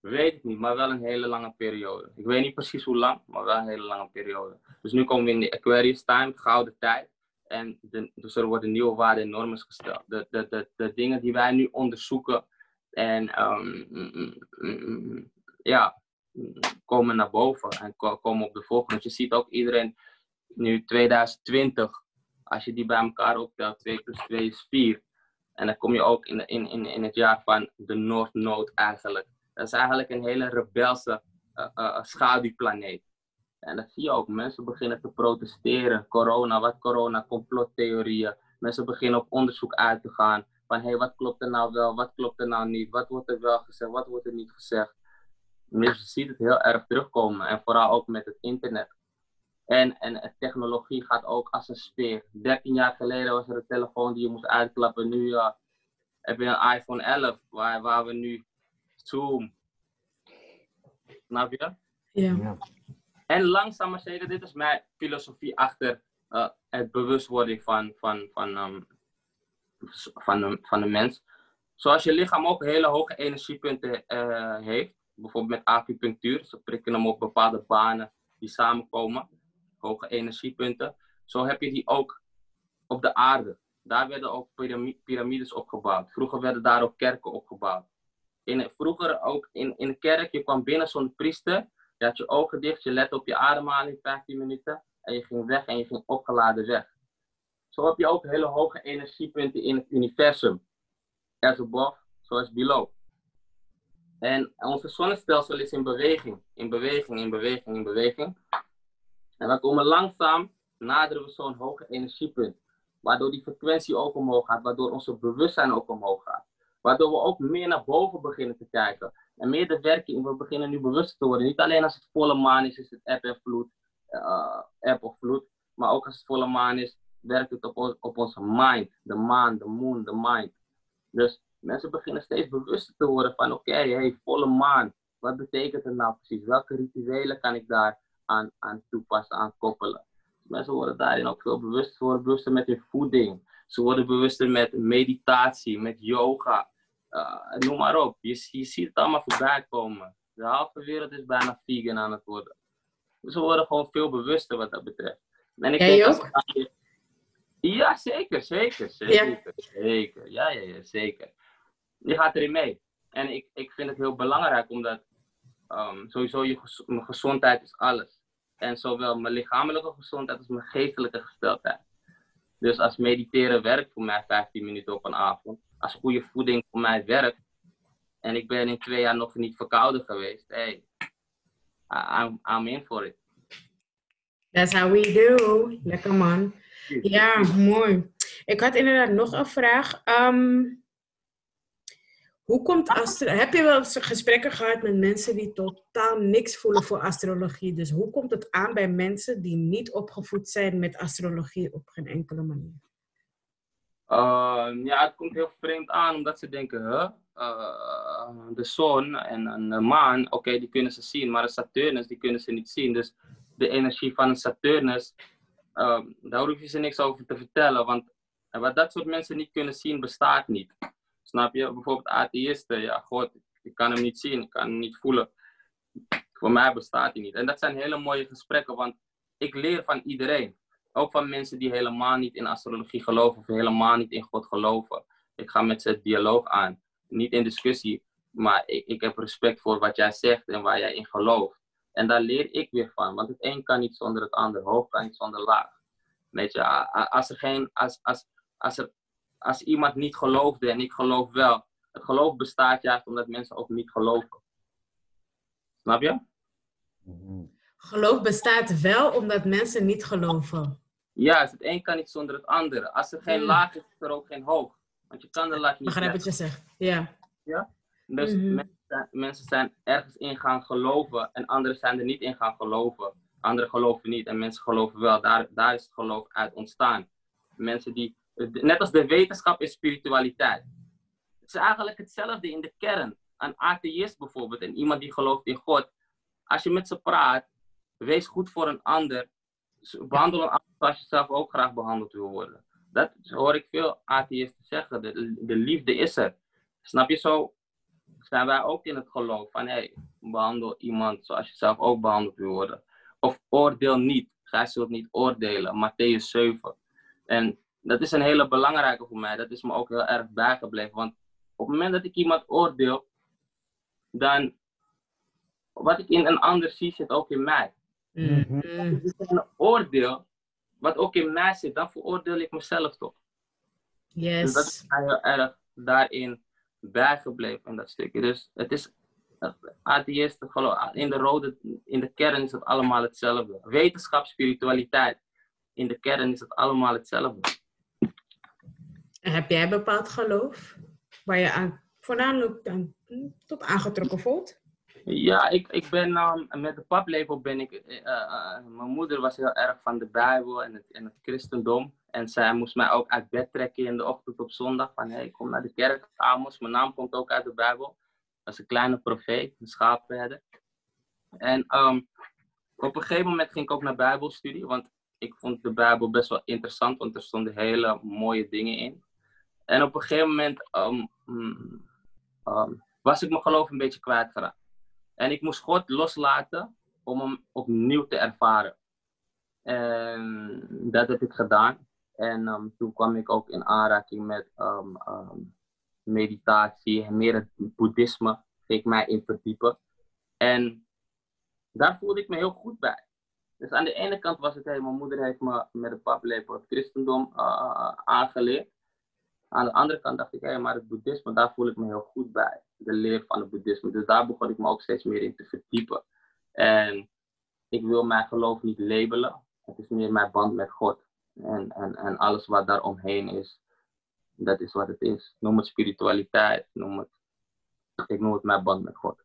Weet ik niet, maar wel een hele lange periode. Ik weet niet precies hoe lang, maar wel een hele lange periode. Dus nu komen we in de Aquarius time, gouden tijd. En de, dus er worden nieuwe waarden en normen gesteld. De, de, de, de dingen die wij nu onderzoeken en um, mm, mm, ja, komen naar boven en komen op de volgende. Dus je ziet ook iedereen nu 2020, als je die bij elkaar optelt, 2 plus 2 is 4. En dan kom je ook in, in, in, in het jaar van de Noordnood eigenlijk. Dat is eigenlijk een hele rebelse uh, uh, schaduwplaneet. En dat zie je ook. Mensen beginnen te protesteren. Corona, wat corona, complottheorieën. Mensen beginnen op onderzoek uit te gaan. Van hé, hey, wat klopt er nou wel, wat klopt er nou niet? Wat wordt er wel gezegd, wat wordt er niet gezegd? Dus je ziet het heel erg terugkomen. En vooral ook met het internet. En, en technologie gaat ook als een speer. 13 jaar geleden was er een telefoon die je moest uitklappen. Nu uh, heb je een iPhone 11 waar, waar we nu Zoom, Snap je? Ja. Ja. En langzaam maar zeker, dit is mijn filosofie achter eh, het bewustwording van, van, van, ehm, van, de, van de mens. Zoals je lichaam ook hele hoge energiepunten eh, heeft, bijvoorbeeld met acupunctuur, ze prikken hem op bepaalde banen die samenkomen, hoge energiepunten. Zo heb je die ook op de aarde. Daar werden ook pirami- piramides opgebouwd. Vroeger werden daar ook kerken opgebouwd. In, vroeger ook in, in de kerk, je kwam binnen zonder priester, je had je ogen dicht, je lette op je ademhaling 15 minuten en je ging weg en je ging opgeladen weg. Zo heb je ook hele hoge energiepunten in het universum. As above, so as below. En onze zonnestelsel is in beweging, in beweging, in beweging, in beweging. En we komen langzaam, naderen we zo'n hoge energiepunt. Waardoor die frequentie ook omhoog gaat, waardoor onze bewustzijn ook omhoog gaat. Waardoor we ook meer naar boven beginnen te kijken. En meer de werking, we beginnen nu bewust te worden. Niet alleen als het volle maan is, is het eb en uh, eb of vloed. Maar ook als het volle maan is, werkt het op, op onze mind. De maan, de moon, de mind. Dus mensen beginnen steeds bewuster te worden van oké, hey, volle maan. Wat betekent het nou precies? Welke rituelen kan ik daar aan, aan toepassen, aan koppelen? Dus mensen worden daarin ook veel bewuster. Ze worden bewuster met hun voeding. Ze worden bewuster met meditatie, met yoga. Uh, noem maar op. Je, je ziet het allemaal voorbij komen. De halve wereld is bijna vegan aan het worden. Dus we worden gewoon veel bewuster wat dat betreft. En ik Jij denk ook? je- Ja, zeker, zeker, zeker, zeker. Ja, ja, ja, zeker. Je gaat erin mee. En ik, ik vind het heel belangrijk omdat ehm, sowieso je gez- mijn gezondheid is alles. En zowel mijn lichamelijke gezondheid als mijn geestelijke gesteldheid. Dus als mediteren werkt voor mij 15 minuten op een avond. Als goede voeding voor mij werkt. En ik ben in twee jaar nog niet verkouden geweest. Hey, I'm, I'm in for it. That's how we do. Lekker man. Ja, mooi. Ik had inderdaad nog een vraag. Ehm, hoe komt astro Heb je wel eens gesprekken gehad met mensen die totaal niks voelen voor astrologie? Dus hoe komt het aan bij mensen die niet opgevoed zijn met astrologie op geen enkele manier? Ehm, ja, het komt heel vreemd aan omdat ze denken? Eh, de zon en, de maan, oké, die kunnen ze zien, maar de Saturnus, die kunnen ze niet zien. Dus de energie van een Saturnus, ehm, daar hoef je ze niks over te vertellen, want eh, wat dat soort mensen niet kunnen zien, bestaat niet. Snap je? Bijvoorbeeld atheïsten, ja, god, ik kan hem niet zien, ik kan hem niet voelen. Voor mij bestaat hij niet. En dat zijn hele mooie gesprekken, want ik leer van iedereen. Ook van mensen die helemaal niet in astrologie geloven of helemaal niet in God geloven. Ik ga met ze dialoog aan. Niet in discussie, maar ik, ik heb respect voor wat jij zegt en waar jij in gelooft. En daar leer ik weer van, want het een kan niet zonder het ander, hoog kan niet zonder laag. Weet je, als, er geen, als, als, als, er, als iemand niet geloofde en ik geloof wel, het geloof bestaat juist omdat mensen ook niet geloven. Snap je? Geloof bestaat wel omdat mensen niet geloven. Juist, het een kan niet zonder het andere. Als er geen Mm. laag is, is er ook geen hoog. Want je kan de laag niet Begrijp wat je zegt. Ja. Dus Mhm. mensen, zijn- mensen zijn ergens in gaan geloven en anderen zijn er niet in gaan geloven. Anderen geloven niet en mensen geloven wel. Daar, daar is het geloof uit ontstaan. Mensen die, net als de wetenschap is spiritualiteit. Het is eigenlijk hetzelfde in de kern. Een atheïst bijvoorbeeld en iemand die gelooft in God. Als je met ze praat, wees goed voor een ander. Behandel een ander zoals je zelf ook graag behandeld wil worden. Dat hoor ik veel atheïsten zeggen. De, de liefde is er. Snap je zo? zijn wij ook in het geloof van hey, behandel iemand zoals je zelf ook behandeld wil worden. Of oordeel niet. Gij zult niet oordelen. Matthäus 7. En dat is een hele belangrijke voor mij. Dat is me ook heel erg bijgebleven. Want op het moment dat ik iemand oordeel, dan wat ik in een ander zie, zit ook in mij. Mhm. Dus als ik een oordeel, wat ook in mij zit, dan veroordeel ik mezelf toch. Dus dat is Yes. mij heel erg daarin bijgebleven in dat stukje. Dus het is atheïsten, geloof, in de rode, in de kern is het allemaal hetzelfde. Wetenschap, spiritualiteit, in de kern is het allemaal hetzelfde. Heb jij bepaald geloof waar je aan, voornamelijk aan, tot aangetrokken voelt? Ja, ik, ik ben um, met de paplabel ben ik. eh, eh, eh, mijn moeder was heel erg van de Bijbel en het, en het christendom. En zij moest mij ook uit bed trekken in de ochtend op zondag. Van hey, kom naar de kerk, Amos. Mijn naam komt ook uit de Bijbel. Dat een kleine profeet, een schaapherder. En ehm, op een gegeven moment ging ik ook naar Bijbelstudie, want ik vond de Bijbel best wel interessant, want er stonden hele mooie dingen in. En op een gegeven moment ehm, mm, ehm, was ik mijn geloof een beetje kwijtgeraakt. En ik moest God loslaten om hem opnieuw te ervaren. En dat heb ik gedaan. En toen kwam ik ook in aanraking met meditatie en meer het boeddhisme. Ging ik mij in verdiepen. En daar voelde ik me heel goed bij. Dus aan de ene kant was het, hey, mijn moeder heeft me met een paplepel het christendom uh, aangeleerd. Aan de andere kant dacht ik, hé, maar het boeddhisme, daar voel ik me heel goed bij. De leer van het boeddhisme. Dus daar begon ik me ook steeds meer in te verdiepen. En ik wil mijn geloof niet labelen. Het is meer mijn band met God. En, en, en alles wat daar omheen is, dat is wat het is. Noem het spiritualiteit, noem het, ik noem het mijn band met God.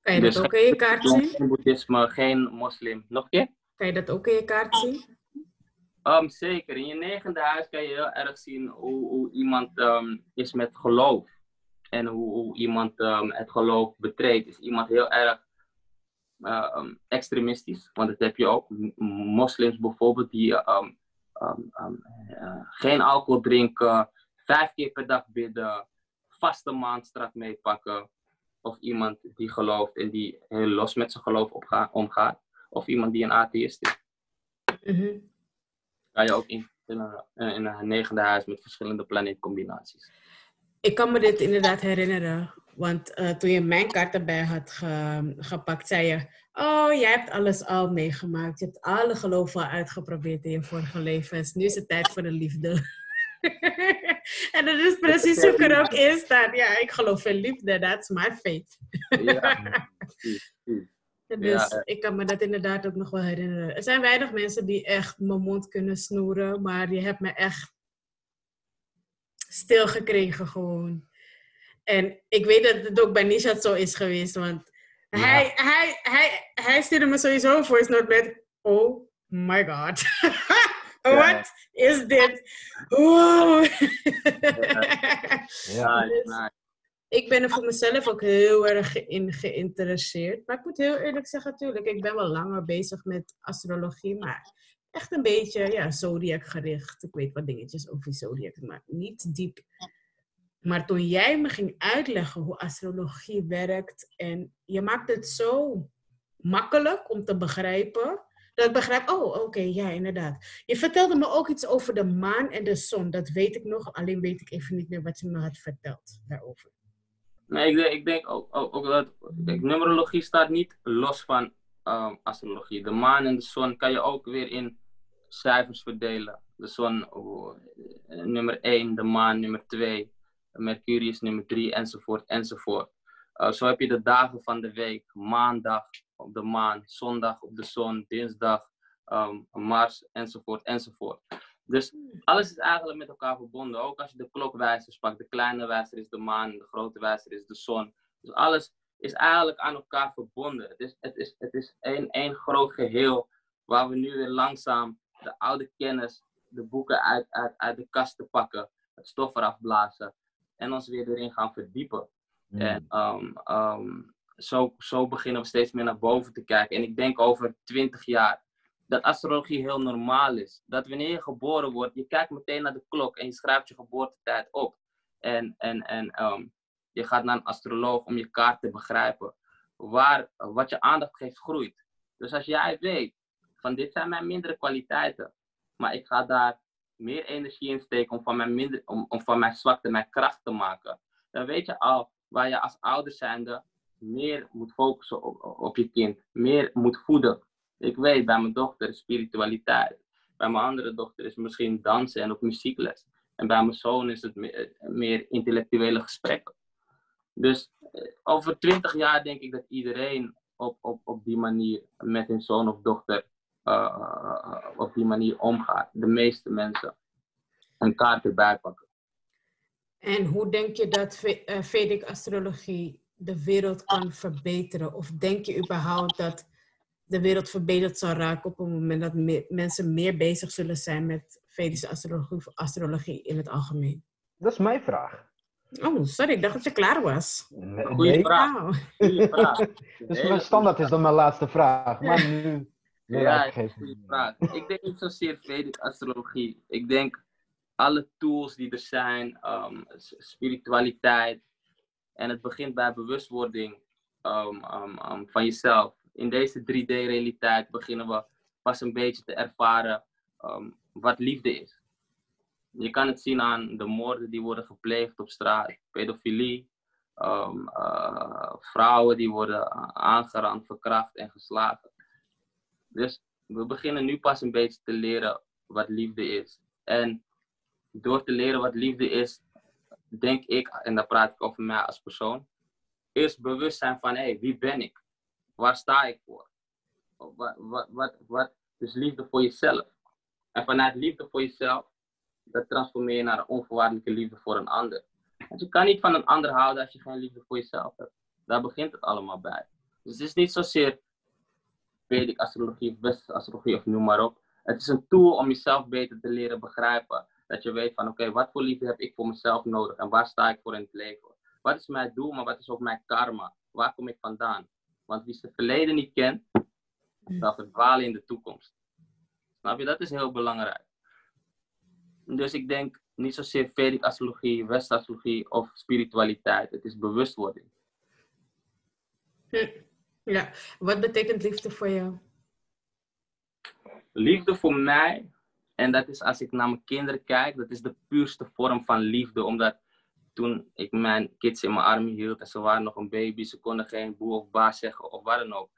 Kan je dat dus ook in je kaart zien? Geen boeddhisme, geen moslim. Nog een keer? Kan je dat ook in je kaart zien? Um, zeker. In je negende huis kan je heel erg zien hoe, hoe iemand um, is met geloof. En hoe, hoe iemand um, het geloof betreedt. Is iemand heel erg extremistisch? Want dat heb je ook. Moslims bijvoorbeeld die uh, geen alcohol drinken, vijf keer per dag bidden, vaste maand strak meepakken. Of iemand die gelooft en die heel los met zijn geloof omgaat. Of iemand die een atheïst is. Mm Kan je ook in, in, een, in een negende huis met verschillende planeetcombinaties. Ik kan me dit inderdaad herinneren. Want uh, toen je mijn kaart erbij had ge, gepakt, zei je... Oh, jij hebt alles al meegemaakt. Je hebt alle geloven al uitgeprobeerd in je vorige levens. Nu is het tijd voor de liefde. en dat is precies hoe ik er ook in sta. Ja, ik geloof in liefde. That's my fate. ja, Dus ik kan me dat inderdaad ook nog wel herinneren. Er zijn weinig mensen die echt mijn mond kunnen snoeren, maar je hebt me echt stilgekregen gewoon. En ik weet dat het ook bij Nishat zo is geweest, want hij, hij, hij, hij stuurde me sowieso een voice note met, oh my god. What is dit? Oeh. ja, ja. Ik ben er voor mezelf ook heel erg in geïnteresseerd. Maar ik moet heel eerlijk zeggen, natuurlijk, ik ben wel langer bezig met astrologie, maar echt een beetje ja, zodiac gericht. Ik weet wat dingetjes over zodiac, maar niet diep. Maar toen jij me ging uitleggen hoe astrologie werkt en je maakt het zo makkelijk om te begrijpen, dat ik begrijp, oh oké, ja inderdaad. Je vertelde me ook iets over de maan en de zon, dat weet ik nog, alleen weet ik even niet meer wat je me had verteld daarover. Nee, ik denk, ik denk ook, ook, ook dat numerologie staat niet los van um, astrologie. De maan en de zon kan je ook weer in cijfers verdelen. De zon oh, nummer 1, de maan nummer 2, Mercurius nummer 3 enzovoort enzovoort. Zo heb je de dagen van de week, maandag op de maan, zondag op de zon, dinsdag um, Mars enzovoort enzovoort. Dus alles is eigenlijk met elkaar verbonden. Ook als je de klokwijzers pakt. De kleine wijzer is de maan, de grote wijzer is de zon. Dus alles is eigenlijk aan elkaar verbonden. Het is, het is, het is één, één groot geheel waar we nu weer langzaam de oude kennis, de boeken uit, uit, uit de kast te pakken, het stof eraf blazen en ons weer erin gaan verdiepen. Mm. En um, um, zo, zo beginnen we steeds meer naar boven te kijken. En ik denk over twintig jaar dat astrologie heel normaal is. Dat wanneer je geboren wordt, je kijkt meteen naar de klok en je schrijft je geboortetijd op. En, en, en um, je gaat naar een astroloog om je kaart te begrijpen. Waar, wat je aandacht geeft, groeit. Dus als jij weet, van dit zijn mijn mindere kwaliteiten, maar ik ga daar meer energie in steken om van mijn, minder, om, om van mijn zwakte mijn kracht te maken, dan weet je al waar je als ouder zijnde meer moet focussen op, op je kind, meer moet voeden. Ik weet bij mijn dochter spiritualiteit. Bij mijn andere dochter is misschien dansen en ook muziekles. En bij mijn zoon is het meer, meer intellectuele gesprekken. Dus eh, over twintig jaar denk ik dat iedereen op, op, op die manier met hun zoon of dochter uh, op die manier omgaat. De meeste mensen een kaart erbij pakken. En hoe denk je dat Vedic astrologie de wereld kan verbeteren? Of denk je überhaupt dat de wereld verbeterd zal raken op het moment dat mensen meer bezig zullen zijn met Vedische astrologie, astrologie in het algemeen? Dat is mijn vraag. Oh, sorry, ik dacht dat je klaar was. Nee, Goeie nee. vraag. Goeie vraag. Dus mijn standaard is dan mijn laatste vraag. Maar nu... Ja, geven. goede vraag. Ik denk niet zozeer Vedic astrologie. Ik denk alle tools die er zijn, ehm, spiritualiteit. En het begint bij bewustwording ehm, ehm, van jezelf. In deze 3D-realiteit beginnen we pas een beetje te ervaren ehm, wat liefde is. Je kan het zien aan de moorden die worden gepleegd op straat, pedofilie, ehm, eh, vrouwen die worden aangerand, verkracht en geslagen. Dus we beginnen nu pas een beetje te leren wat liefde is. En door te leren wat liefde is, denk ik, en daar praat ik over mij als persoon, eerst bewust zijn van, hé, hey, wie ben ik? Waar sta ik voor? Wat, wat, wat, is liefde voor jezelf? En vanuit liefde voor jezelf, dat transformeer je naar een onvoorwaardelijke liefde voor een ander. Want je kan niet van een ander houden als je geen liefde voor jezelf hebt. Daar begint het allemaal bij. Dus het is niet zozeer Vedic astrologie of astrologie of noem maar op. Het is een tool om jezelf beter te leren begrijpen. Dat je weet van oké, wat voor liefde heb ik voor mezelf nodig en waar sta ik voor in het leven? Wat is mijn doel, maar wat is ook mijn karma? Waar kom ik vandaan? Want wie zijn verleden niet kent, zal verdwalen in de toekomst. Snap je? Dat is heel belangrijk. Dus ik denk niet zozeer Vedic astrologie, westerse astrologie of spiritualiteit. Het is bewustwording. Hm. Ja, wat betekent liefde voor jou? Liefde voor mij, en dat is als ik naar mijn kinderen kijk, dat is de puurste vorm van liefde. Omdat toen ik mijn kids in mijn armen hield en ze waren nog een baby, ze konden geen boer of baas zeggen of wat dan ook.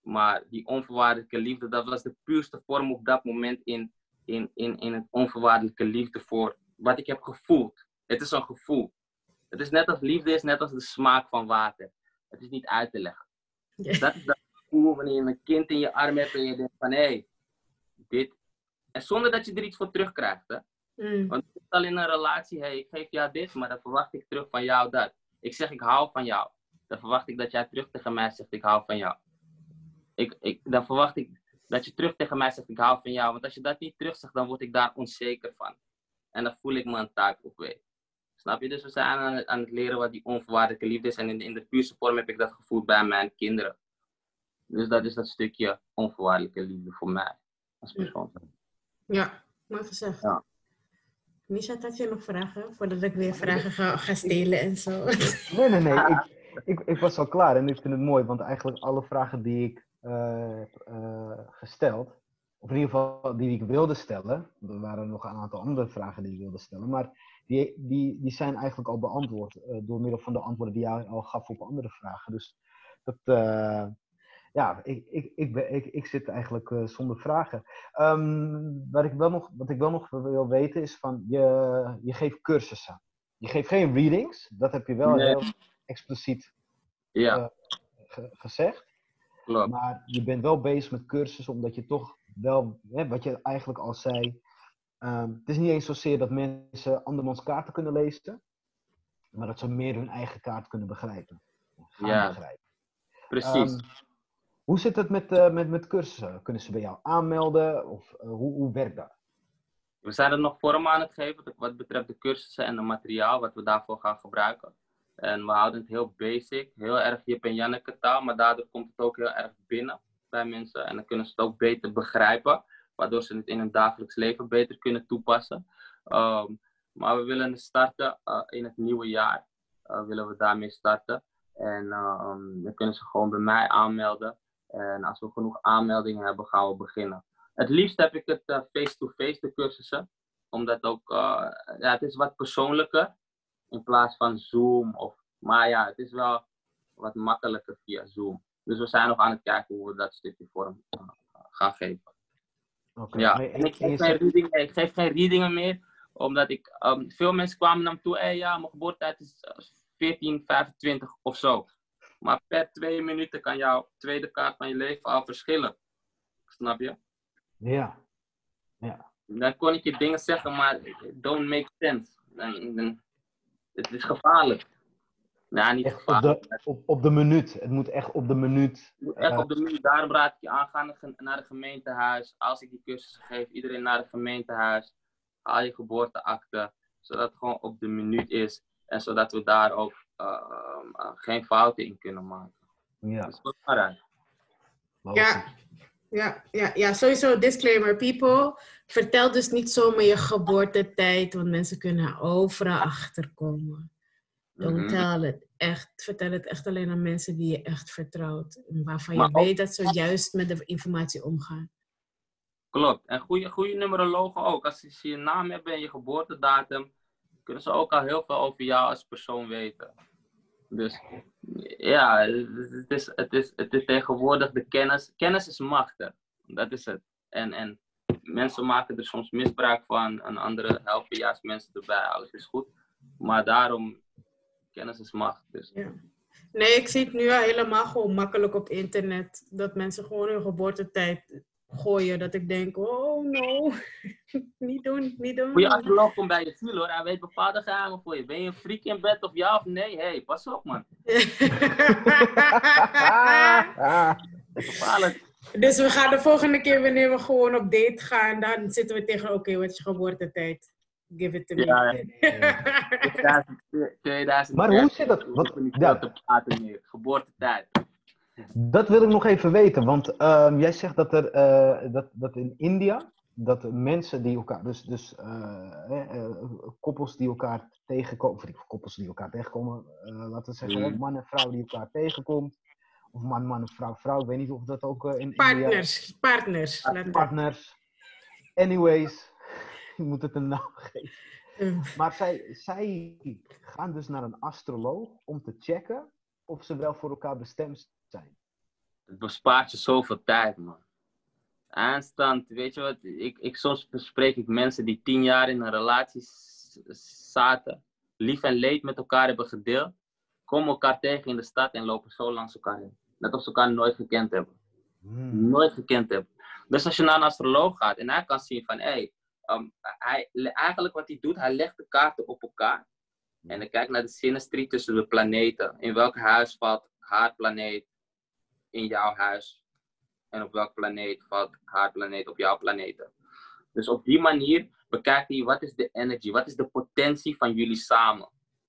Maar die onvoorwaardelijke liefde, dat was de puurste vorm op dat moment in, in, in, in het onvoorwaardelijke liefde voor wat ik heb gevoeld. Het is een gevoel. Het is net als liefde is, net als de smaak van water. Het is niet uit te leggen. Ja. Dat is dat gevoel wanneer je een kind in je arm hebt en je denkt van hé, hey, dit. En zonder dat je er iets voor terugkrijgt. Hè? Mm. Want het is al in een relatie, hey, ik geef jou dit, maar dan verwacht ik terug van jou dat. Ik zeg ik hou van jou. Dan verwacht ik dat jij terug tegen mij zegt ik hou van jou. Ik, ik, dan verwacht ik dat je terug tegen mij zegt ik hou van jou. Want als je dat niet terug zegt, dan word ik daar onzeker van. En dan voel ik me een taak op weet. Snap je? Dus we zijn aan het, aan het leren wat die onvoorwaardelijke liefde is. En in de, in de puurste vorm heb ik dat gevoeld bij mijn kinderen. Dus dat is dat stukje onvoorwaardelijke liefde voor mij als persoon. Ja, mooi gezegd. Ja. Misha, had je nog vragen? Voordat ik weer vragen ga, ga stelen en zo. Nee, nee, nee. Ik, ik, ik was al klaar en ik vind het mooi, want eigenlijk alle vragen die ik eh, eh, gesteld, of in ieder geval die ik wilde stellen, er waren nog een aantal andere vragen die ik wilde stellen, maar die, die, die zijn eigenlijk al beantwoord eh, door middel van de antwoorden die jij al gaf op andere vragen. Dus dat, ja, ik, ik, ik, ben, ik, ik zit eigenlijk eh, zonder vragen. Ehm, wat, ik wel nog, wat ik wel nog wil weten is van, je, je geeft cursussen. Je geeft geen readings, dat heb je wel Nee. heel expliciet Ja, Eh, ge- gezegd. klopt. Maar je bent wel bezig met cursussen, omdat je toch wel, hè, wat je eigenlijk al zei, ehm, het is niet eens zozeer dat mensen andermans kaarten kunnen lezen, maar dat ze meer hun eigen kaart kunnen begrijpen. Gaan Ja. begrijpen. Precies. Ehm, hoe zit het met, eh, met, met cursussen? Kunnen ze bij jou aanmelden? Of eh, hoe, hoe werkt dat? We zijn er nog vorm aan het geven wat- betreft de cursussen en het materiaal wat we daarvoor gaan gebruiken. En we houden het heel basic, heel erg Jip en Janneke taal, maar daardoor komt het ook heel erg binnen bij mensen. En dan kunnen ze het ook beter begrijpen, waardoor ze het in hun dagelijks leven beter kunnen toepassen. Ehm, maar we willen starten eh, in het nieuwe jaar, willen we daarmee starten. En ehm, dan kunnen ze gewoon bij mij aanmelden. En als we genoeg aanmeldingen hebben, gaan we beginnen. Het liefst heb ik het eh, face-to-face, de cursussen. Omdat ook, eh, ja, het is wat persoonlijker. In plaats van Zoom. Of, maar ja, het is wel wat makkelijker via Zoom. Dus we zijn nog aan het kijken hoe we dat stukje vorm eh, gaan geven. Oké. Ja, en ik geef, geen reading, ik geef geen readingen meer. Omdat ik, ehm, veel mensen kwamen naar me toe. Hey, ja, mijn geboortetijd is eh, 14, 25 of zo. Maar per twee minuten kan jouw tweede kaart van je leven al verschillen. Snap je? Ja. Ja. Dan kon ik je dingen zeggen, maar it don't make sense. Dan, dan, het is gevaarlijk. Nou, niet Echt op gevaarlijk. de, op, op de minuut. Het moet echt op de minuut. Het moet echt eh, op de minuut. Daarom raad ik je aan, naar het gemeentehuis. Als ik die cursus geef, iedereen naar het gemeentehuis. Haal je geboorteakte, zodat het gewoon op de minuut is. En zodat we daar ook geen fouten in kunnen maken. Ja. Dat is belangrijk. Ja. Ja, ja, ja, sowieso disclaimer. People, vertel dus niet zomaar je geboortetijd, want mensen kunnen overal achterkomen. Don't Mhm. tell it. Echt, vertel het echt alleen aan mensen die je echt vertrouwt. En waarvan je ook- weet dat ze juist met de informatie omgaan. Klopt. En goede, goede numerologen ook. Als ze je naam hebben en je geboortedatum, kunnen ze ook al heel veel over jou als persoon weten. Dus ja, het is, het is, het is tegenwoordig de kennis. Kennis is macht. Dat is het. En, en mensen maken er soms misbruik van en anderen helpen juist mensen erbij. Alles is goed. Maar daarom, kennis is macht. Dus. Ja. Nee, ik zie het nu al helemaal gewoon makkelijk op internet. Dat mensen gewoon hun geboortetijd gooien. Dat ik denk, oh no, niet doen, niet doen. Goeie astroloog komt bij je ziel hoor. Hij weet bepaalde geheimen voor je. Ben je een freak in bed of ja of nee? Hé, hey, pas op man. Ah, Gevaarlijk. dus we gaan de volgende keer wanneer we gewoon op date gaan, dan zitten we tegen, oké, wat is je geboortetijd? Give it to me. Ja, ja. 2000. Maar hoe zit dat? Niet ja. te praten meer. Geboortetijd. Dat wil ik nog even weten, want ehm, jij zegt dat er eh, dat, dat in India dat mensen die elkaar, dus, dus eh, eh, eh, koppels die elkaar tegenkomen, of niet, koppels die elkaar tegenkomen, eh, laten we zeggen, Mm. man en vrouw die elkaar tegenkomt, of man, man en vrouw, vrouw, ik weet niet of dat ook in India Partners, partners. laten we- partners. Anyways, je moet het een naam geven. Eh, Maar zij, zij gaan dus naar een astroloog om te checken of ze wel voor elkaar bestemd zijn. Het bespaart je zoveel tijd, man. Aanstand, weet je wat? Ik, ik, soms bespreek ik mensen die tien jaar in een relatie zaten, lief en leed met elkaar hebben gedeeld, komen elkaar tegen in de stad en lopen zo langs elkaar heen. Net of ze elkaar nooit gekend hebben. Hmm. Nooit gekend hebben. Dus als je naar een astroloog gaat en hij kan zien van, hé, hey, hij, eigenlijk wat hij doet, hij legt de kaarten op elkaar. En dan kijkt naar de synastrie tussen de planeten. In welk huis valt haar planeet in jouw huis? En op welk planeet valt haar planeet op jouw planeten? Dus op die manier bekijkt hij wat is de energy, wat is de potentie van jullie samen.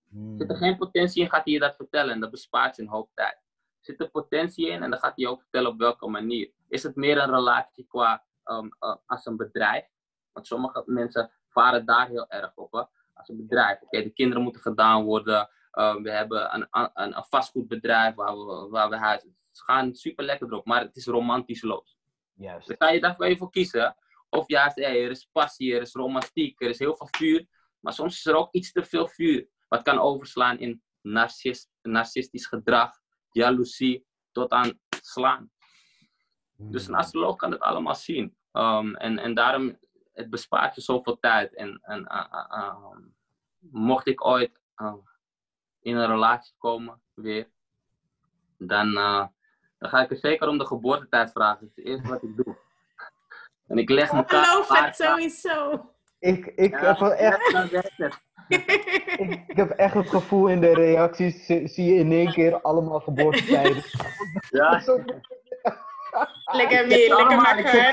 Hmm. Zit er geen potentie in, gaat hij je dat vertellen en dat bespaart je een hoop tijd. Zit er potentie in en dan gaat hij je ook vertellen op welke manier. Is het meer een relatie qua ehm, eh, als een bedrijf? Want sommige mensen varen daar heel erg op. Hè? Als een bedrijf. Oké, de kinderen moeten gedaan worden. Eh, we hebben een, een, een vastgoedbedrijf waar we, waar we huizen. Ze gaan super lekker erop, maar het is romantisch los. Juist. Dan kan je daarvoor even voor kiezen. Of juist, hey, er is passie, er is romantiek, er is heel veel vuur. Maar soms is er ook iets te veel vuur. Wat kan overslaan in narcist, narcistisch gedrag, jaloezie, tot aan slaan. Dus een astroloog kan het allemaal zien. Um, en, en daarom, het bespaart je zoveel tijd. En, en uh, uh, um, mocht ik ooit uh, in een relatie komen, weer, dan, dan ga ik er zeker om de geboortetijd vragen. Dat is het eerste wat ik doe. En ik leg Ik elkaar... geloof het sowieso. Ik, ik, Ja, heb wel echt, ja, het. ik, ik heb echt het gevoel in de reacties, zie je in één keer allemaal geboortetijden. Ja, lekker mee, lekker makkelijk.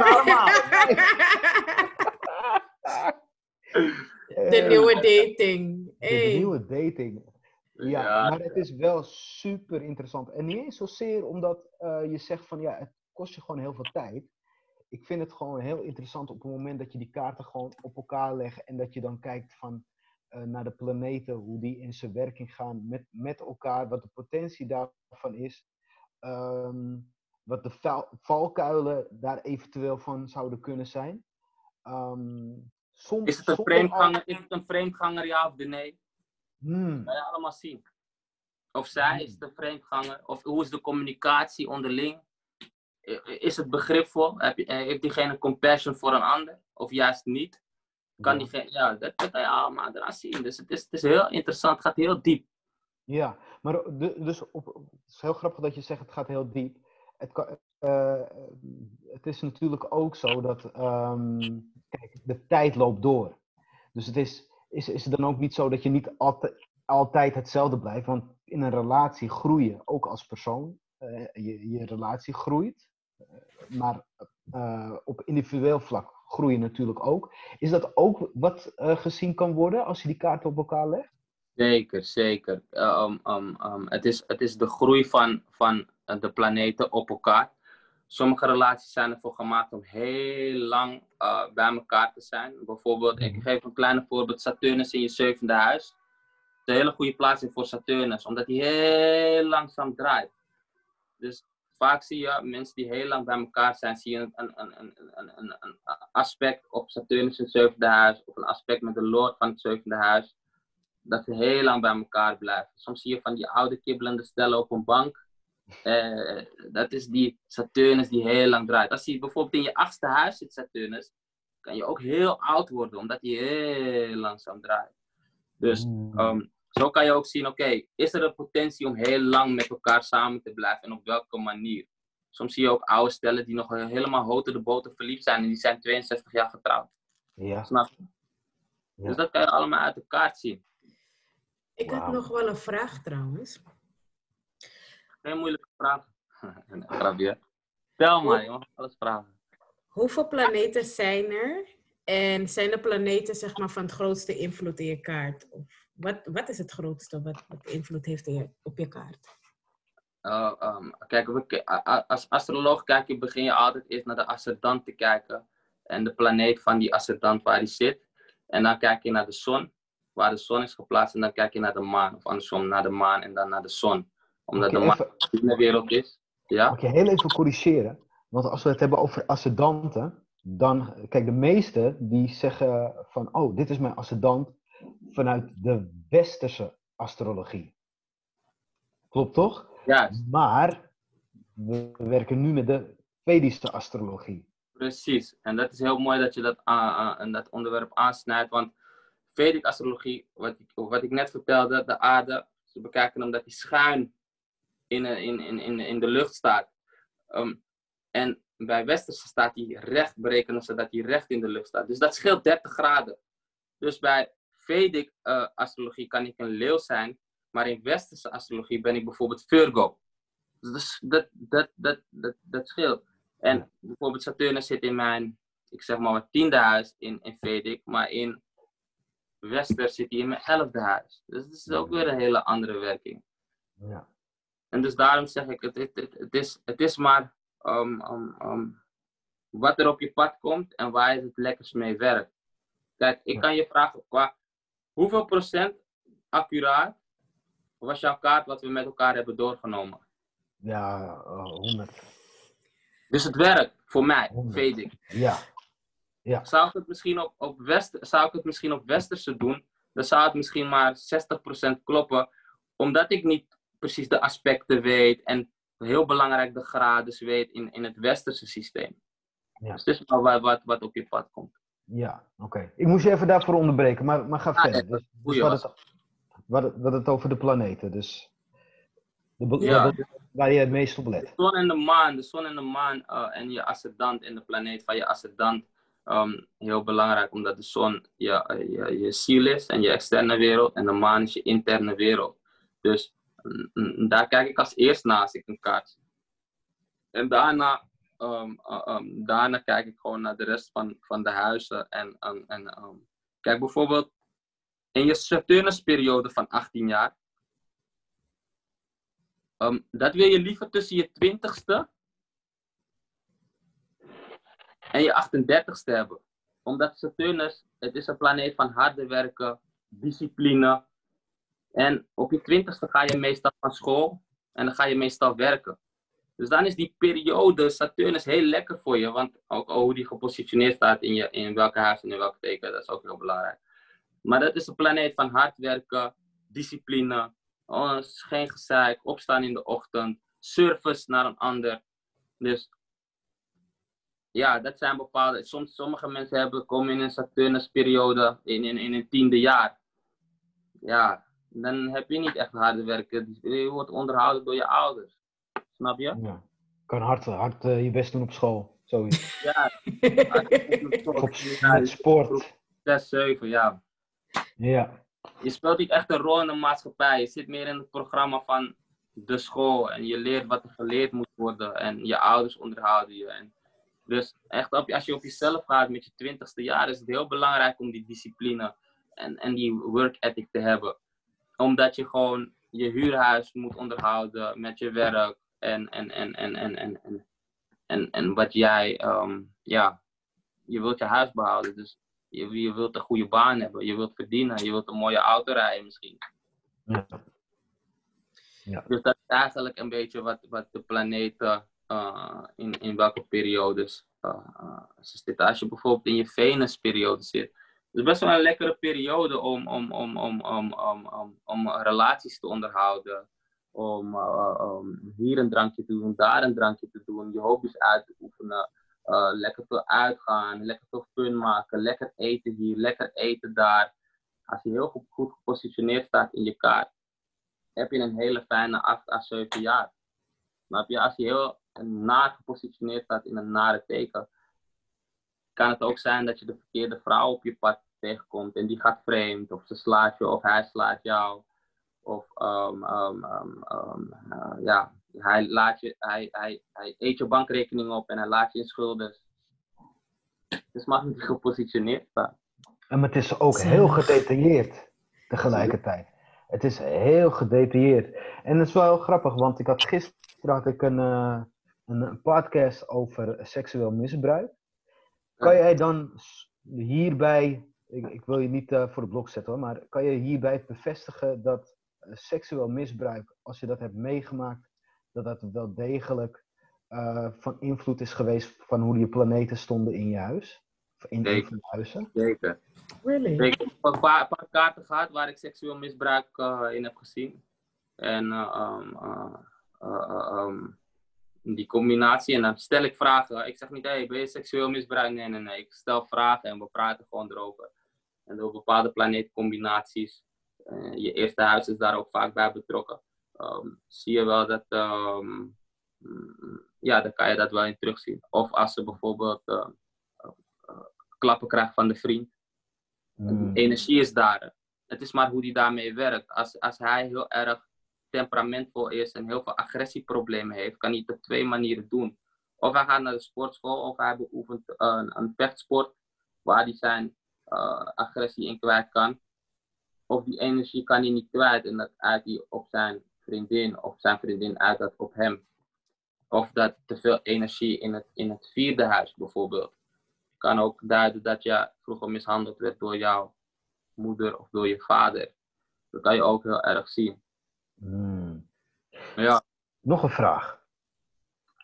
De nieuwe dating. De nieuwe dating. Ja, Ja. maar het is wel super interessant. En niet eens zozeer omdat eh, je zegt van ja, het kost je gewoon heel veel tijd. Ik vind het gewoon heel interessant op het moment dat je die kaarten gewoon op elkaar legt en dat je dan kijkt van eh, naar de planeten, hoe die in zijn werking gaan met, met elkaar, wat de potentie daarvan is, ehm, wat de val- valkuilen daar eventueel van zouden kunnen zijn. Ehm, som- Is het een al- is het een vreemdganger, ja of nee? Hmm. kan je allemaal zien. Of zij Hmm. is de vreemdganger, of hoe is de communicatie onderling? Is het begripvol? Heb je, eh, heeft diegene compassion voor een ander? Of juist niet? Kan diegene, ja, dat, dat kan je allemaal eraan zien. Dus het is, het is heel interessant, het gaat heel diep. Ja, maar dus op, het is heel grappig dat je zegt het gaat heel diep. Het, kan, eh, het is natuurlijk ook zo dat ehm, kijk, de tijd loopt door. Dus het is, is, is het dan ook niet zo dat je niet altijd, altijd hetzelfde blijft. Want in een relatie groei ook als persoon. Eh, je, je relatie groeit. Eh, maar eh, op individueel vlak groei je natuurlijk ook. Is dat ook wat gezien kan worden als je die kaarten op elkaar legt? Zeker, zeker. Het, is, het is de groei van, van de planeten op elkaar. Sommige relaties zijn ervoor gemaakt om heel lang uh, bij elkaar te zijn. Bijvoorbeeld, ik geef een kleine voorbeeld: Saturnus in je zevende huis. Het is een hele goede plaatsing voor Saturnus, omdat hij heel langzaam draait. Dus vaak zie je mensen die heel lang bij elkaar zijn, zie je een, een, een, een aspect op Saturnus in het zevende huis, of een aspect met de Lord van het zevende huis, dat ze heel lang bij elkaar blijven. Soms zie je van die oude kibbelende stellen op een bank. Uh, dat is die Saturnus die heel lang draait. Als je bijvoorbeeld in je achtste huis zit, Saturnus, kan je ook heel oud worden, omdat hij heel langzaam draait. Dus um, zo kan je ook zien, oké, is er een potentie om heel lang met elkaar samen te blijven en op welke manier? Soms zie je ook oude stellen die nog helemaal houten de boter verliefd zijn en die zijn 62 jaar getrouwd. Ja. Snap je? Ja. Dus dat kan je allemaal uit de kaart zien. Ik wow. had nog wel een vraag trouwens. Geen moeilijke vraag. Grapje. Tel maar, je mag alles vragen. Hoeveel planeten zijn er? En zijn de planeten zeg maar, van het grootste invloed in je kaart? Of wat, wat is het grootste wat, wat invloed heeft in op je kaart? Uh, um, kijk, als astroloog kijk je, begin je altijd eerst naar de ascendant te kijken. En de planeet van die ascendant waar die zit. En dan kijk je naar de zon, waar de zon is geplaatst. En dan kijk je naar de maan. Of andersom, naar de maan en dan naar de zon. Omdat de maan in de wereld is. Ja? Mag je heel even corrigeren? Want als we het hebben over ascendanten, dan, kijk, de meesten die zeggen van, oh, dit is mijn ascendant vanuit de westerse astrologie. Klopt toch? Ja. Maar we werken nu met de Vedische astrologie. Precies. En dat is heel mooi dat je dat, uh, dat onderwerp aansnijdt. Want Vedische astrologie, wat ik, wat ik net vertelde, de aarde, ze bekijken omdat die schuin in, in, in, in, in de lucht staat. Um, en bij westerse staat die recht, berekenen ze dat die recht in de lucht staat. Dus dat scheelt 30 graden. Dus bij Vedic uh, astrologie kan ik een leeuw zijn, maar in westerse astrologie ben ik bijvoorbeeld Virgo. Dus dat, dat, dat, dat, dat scheelt. En bijvoorbeeld Saturnus zit in mijn, ik zeg maar, mijn tiende huis in, in Vedic, maar in Wester zit hij in mijn elfde huis. Dus dat is ook weer een hele andere werking. Ja. En dus daarom zeg ik, het, het, het, het is, het is maar um, um, um, wat er op je pad komt en waar je het lekkerst mee werkt. Kijk, ik kan je vragen qua hoeveel procent accuraat was jouw kaart wat we met elkaar hebben doorgenomen? Ja, 100. Dus het werkt voor mij, 100. weet ik. Ja. ja. Zou ik het misschien op, op, west, zou ik het misschien op westerse doen, dan zou het misschien maar 60% kloppen, omdat ik niet precies de aspecten weet en heel belangrijk de graden weet in, in het westerse systeem. Ja. Dus het is wel wat, wat, wat op je pad komt. Ja, oké. Ik moest je even daarvoor onderbreken, maar, maar ga ah, verder. Dus, dus wat, het, wat, het, wat het over de planeten, dus de, ja. waar je het meest op let. De zon en de maan, de zon en de maan uh, en je ascendant en de planeet van je ascendant. Um, heel belangrijk, omdat de zon je, je, je ziel is en je externe wereld en de maan is je interne wereld. Dus daar kijk ik als eerst naar als een kaart. En daarna um, um, daarna kijk ik gewoon naar de rest van, van de huizen. En, um, kijk bijvoorbeeld in je Saturnusperiode van 18 jaar. dat wil je liever tussen je 20ste en je 38ste hebben. Omdat Saturnus, het is een planeet van harde werken, discipline. En op je 20ste ga je meestal van school en dan ga je meestal werken. Dus dan is die periode Saturnus heel lekker voor je, want ook hoe die gepositioneerd staat in, je, in welke huis en in welke teken, dat is ook heel belangrijk. Maar dat is een planeet van hard werken, discipline, oh, geen gezeik, opstaan in de ochtend, service naar een ander. Dus ja, dat zijn bepaalde. Soms, sommige mensen hebben, komen in een Saturnus-periode in, in, in een tiende jaar. Ja, dan heb je niet echt harde werken. Je wordt onderhouden door je ouders. Snap je? Ja. Kan hard, hard uh, je best doen op school. Zoiets. ja. op ja, sport. 6, 7, ja. Ja. Je speelt niet echt een rol in de maatschappij. Je zit meer in het programma van de school. En je leert wat er geleerd moet worden. En je ouders onderhouden je. En dus echt, op, als je op jezelf gaat met je twintigste jaar, is het heel belangrijk om die discipline en, en die work ethic te hebben. Omdat je gewoon je huurhuis moet onderhouden met je werk en, en, en, en, en, en, en, en, en wat jij, ehm, ja, je wilt je huis behouden. Dus je, je wilt een goede baan hebben, je wilt verdienen, je wilt een mooie auto rijden misschien. Ja. Ja. Dus dat is eigenlijk een beetje wat, wat de planeten uh, in, in welke periodes uh, uh, zitten. Als je bijvoorbeeld in je Venusperiode zit, is best wel een lekkere periode om, om, om, om, om, om, om, om relaties te onderhouden. Om um, hier een drankje te doen, daar een drankje te doen, je hobby's uit te oefenen. lekker veel uitgaan, lekker veel fun maken, lekker eten hier, lekker eten daar. Als je heel goed, goed gepositioneerd staat in je kaart, heb je een hele fijne 8 à 7 jaar. Maar als je heel naar gepositioneerd staat in een nare teken, kan het ook zijn dat je de verkeerde vrouw op je pad tegenkomt en die gaat vreemd, of ze slaat je, of hij slaat jou. Of um, um, um, uh, ja, hij, laat je, hij, hij, hij eet je bankrekening op en hij laat je in schulden. Dus mag niet gepositioneerd staan. En het is ook heel gedetailleerd tegelijkertijd. Het is heel gedetailleerd. En het is wel grappig, want ik had gisteren had ik een, uh, een podcast over seksueel misbruik. Kan jij dan hierbij, ik, ik wil je niet uh, voor de blok zetten hoor, maar kan je hierbij bevestigen dat uh, seksueel misbruik, als je dat hebt meegemaakt, dat dat wel degelijk van invloed is geweest van hoe je planeten stonden in je huis? Of in je huizen? Zeker. Really? Ik heb een paar, paar kaarten gehad waar ik seksueel misbruik uh, in heb gezien. En uh, um, uh, um, die combinatie, en dan stel ik vragen. Ik zeg niet, hey, ben je seksueel misbruik? Nee, nee, nee. Ik stel vragen en we praten gewoon erover. En door bepaalde planeetcombinaties, je eerste huis is daar ook vaak bij betrokken. Um, zie je wel dat, um, ja, dan kan je dat wel in terugzien. Of als ze bijvoorbeeld klappen krijgt van de vriend. Mm. Energie is daar. Het is maar hoe die daarmee werkt. Als, als hij heel erg temperamentvol is en heel veel agressieproblemen heeft, kan hij het op twee manieren doen. Of hij gaat naar de sportschool of hij beoefent een, een vechtsport waar hij zijn uh, agressie in kwijt kan. Of die energie kan hij niet kwijt en dat uit hij op zijn vriendin of zijn vriendin uit dat op hem. Of dat te veel energie in het, in het vierde huis bijvoorbeeld kan ook duiden dat je vroeger mishandeld werd door jouw moeder of door je vader. Dat kan je ook heel erg zien. Hmm. Ja. Nog een vraag.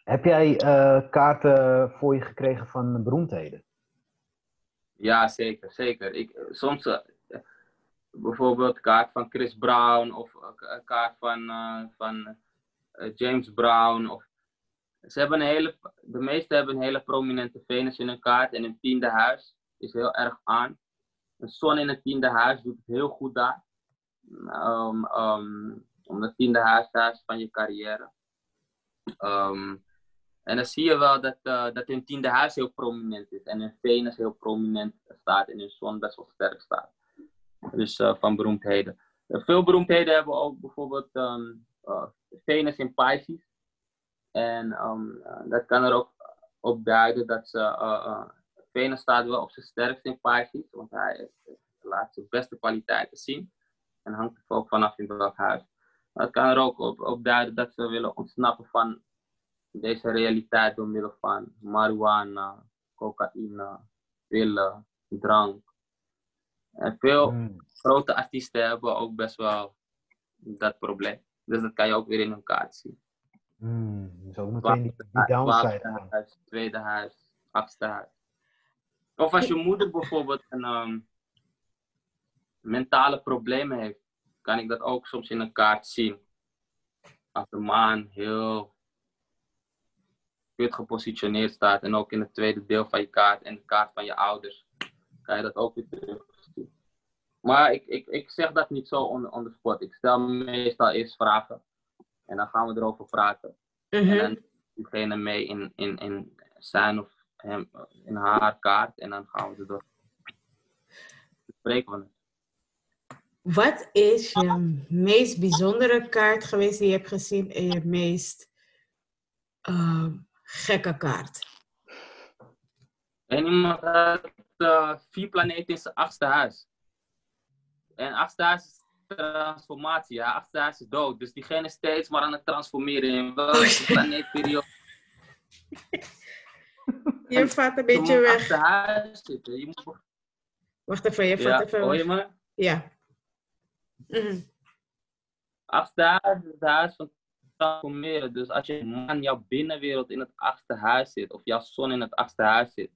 Heb jij uh, kaarten voor je gekregen van beroemdheden? Ja, zeker. zeker. Ik, soms uh, bijvoorbeeld kaart van Chris Brown of een kaart van, uh, van James Brown of ze hebben een hele, de meeste hebben een hele prominente Venus in hun kaart en een tiende huis is heel erg aan. Een zon in het tiende huis doet het heel goed daar. Um, um, om het tiende huis van je carrière. Um, en dan zie je wel dat, uh, dat hun tiende huis heel prominent is en hun Venus heel prominent staat en hun zon best wel sterk staat. Dus uh, van beroemdheden. Uh, veel beroemdheden hebben ook bijvoorbeeld Venus in Pisces. En um, dat kan er ook op duiden dat ze. Venus staat wel op zijn sterkst in Pisces, want hij laat zijn beste kwaliteiten zien. En hangt er ook vanaf in welk huis. Maar het kan er ook op, op duiden dat ze willen ontsnappen van deze realiteit door middel van marihuana, cocaïne, pillen, drank. En veel hmm. grote artiesten hebben ook best wel dat probleem. Dus dat kan je ook weer in hun kaart zien. Hmm, zo meteen die, die downside huis, tweede huis, achtste huis. Of als je moeder bijvoorbeeld een um, mentale problemen heeft, kan ik dat ook soms in een kaart zien. Als de maan heel goed gepositioneerd staat en ook in het tweede deel van je kaart en de kaart van je ouders, kan je dat ook weer terugzien. Maar ik, ik, ik zeg dat niet zo on, on the spot. Ik stel meestal eerst vragen. En dan gaan we erover praten. En mhm. dan diegene mee in, in, in zijn of hem, in haar kaart. En dan gaan we er door. Spreken we het. Wat is je meest bijzondere kaart geweest die je hebt gezien en je meest uh, gekke kaart? En iemand had uh, vier planeten in zijn achtste huis. En achtste huis transformatie. Ja, achtste huis is dood. Dus diegene is steeds maar aan het transformeren in welke planeetperiode. Je valt een beetje je weg. achtste huis zitten. Je moet... Wacht even, je valt Ja, even hoor weg. je me? Ja. Mhm. Achtste huis is het huis van transformeren. Dus als je man, jouw binnenwereld in het achtste huis zit, of jouw zon in het achtste huis zit,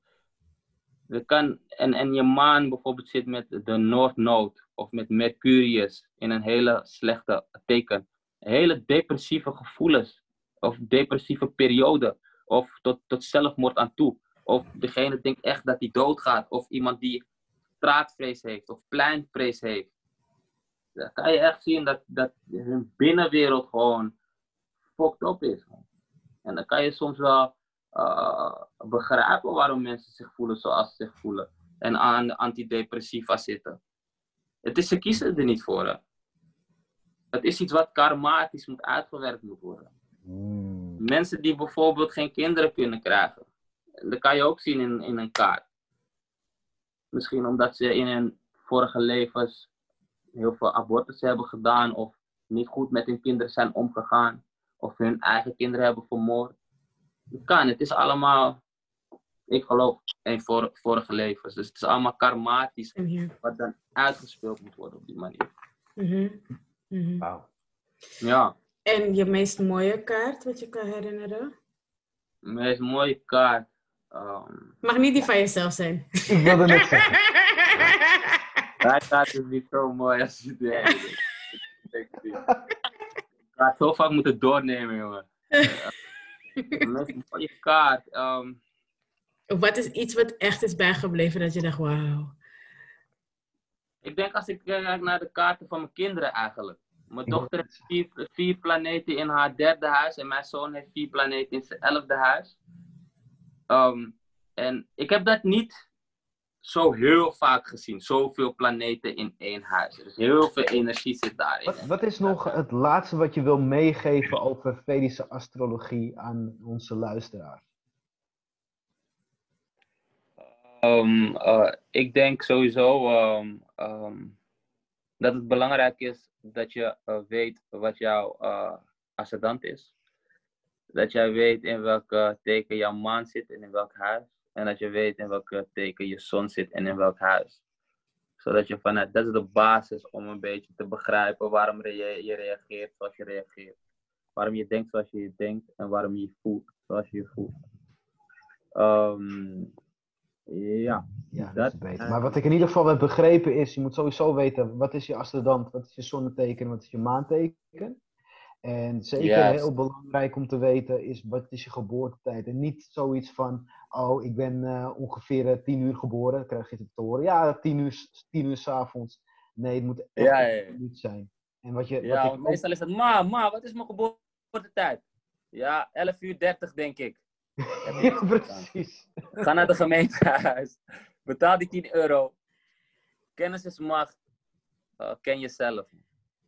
dan kan, en, en je maan bijvoorbeeld zit met de Noordnood of met Mercurius in een hele slechte teken. Hele depressieve gevoelens of depressieve periode of tot, tot zelfmoord aan toe. Of degene denkt echt dat hij doodgaat of iemand die straatvrees heeft of pleinvrees heeft. Dan kan je echt zien dat, dat hun binnenwereld gewoon fucked up is. En dan kan je soms wel eh, begrijpen waarom mensen zich voelen zoals ze zich voelen. En aan de antidepressiva zitten. Het is, ze kiezen er niet voor. Hè. Het is iets wat karmatisch moet uitgewerkt moet worden. Mm. Mensen die bijvoorbeeld geen kinderen kunnen krijgen. Dat kan je ook zien in, in een kaart. Misschien omdat ze in hun vorige levens heel veel abortus hebben gedaan. Of niet goed met hun kinderen zijn omgegaan. Of hun eigen kinderen hebben vermoord. Het kan, het is allemaal, ik geloof, in vor, vorige levens. Dus het is allemaal karmatisch hier. wat dan uitgespeeld moet worden op die manier. Mhm. Mhm. Wauw. Ja, En je meest mooie kaart, wat je kan herinneren? de meest mooie kaart. ehm, Mag niet die van jezelf zijn. Ik wilde net zeggen. Hij gaat dus niet zo mooi als je denkt. Ik ga het zo vaak moeten doornemen, jongen. Meest mooie kaart. ehm, wat is iets wat echt is bijgebleven dat je dacht, wauw. ik denk als ik kijk naar de kaarten van mijn kinderen eigenlijk. Mijn dochter heeft vier, vier planeten in haar derde huis en mijn zoon heeft vier planeten in zijn elfde huis. Ehm, en ik heb dat niet zo heel vaak gezien. Zoveel planeten in één huis. Dus heel veel energie zit daarin. Wat, wat is nog het laatste wat je wil meegeven over Vedische astrologie aan onze luisteraars? Ehm, eh, ik denk sowieso ehm, ehm, dat het belangrijk is dat je eh, weet wat jouw eh ascendant is. Dat jij weet in welk teken jouw maan zit en in welk huis. En dat je weet in welk teken je zon zit en in welk huis. Zodat je vanuit, dat is de basis om een beetje te begrijpen waarom je, reageert zoals je reageert. Waarom je denkt zoals je denkt en waarom je voelt zoals je je voelt. Ehm, ja. Ja, dat, Dat, is beter. Maar wat ik in ieder geval heb begrepen is, je moet sowieso weten, wat is je ascendant, wat is je zonneteken, wat is je maanteken. En zeker heel belangrijk om te weten is, wat is je geboortetijd. En niet zoiets van, oh, ik ben eh, ongeveer eh, tien uur geboren, dan krijg je het te horen. Ja, tien uur, tien uur s'avonds. Nee, het moet echt Ja, minuut zijn. En wat je, Ja, wat ik meestal is het, ma, ma, wat is mijn geboortetijd? Ja, 11 uur 30 denk ik. Ja, precies. Ga naar de gemeentehuis. Betaal die 10 euro. Kennis is macht. Uh, ken jezelf.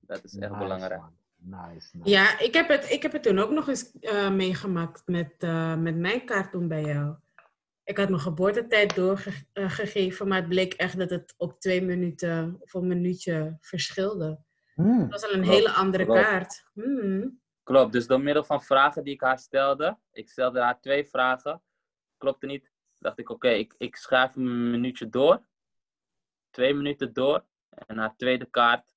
Dat is echt Nice, belangrijk. man. Nice, nice. Ja, ik heb het, ik heb het toen ook nog eens eh, meegemaakt met, eh, met mijn kaart toen bij jou. Ik had mijn geboortetijd doorgegeven, maar het bleek echt dat het op twee minuten of een minuutje verschilde. Hmm. Het was al een Klopt, hele andere klopt. kaart. Hmm. Klopt, dus door middel van vragen die ik haar stelde. Ik stelde haar twee vragen. Klopte niet. Dacht ik, oké, ik, ik schrijf hem een minuutje door. Twee minuten door. En haar tweede kaart.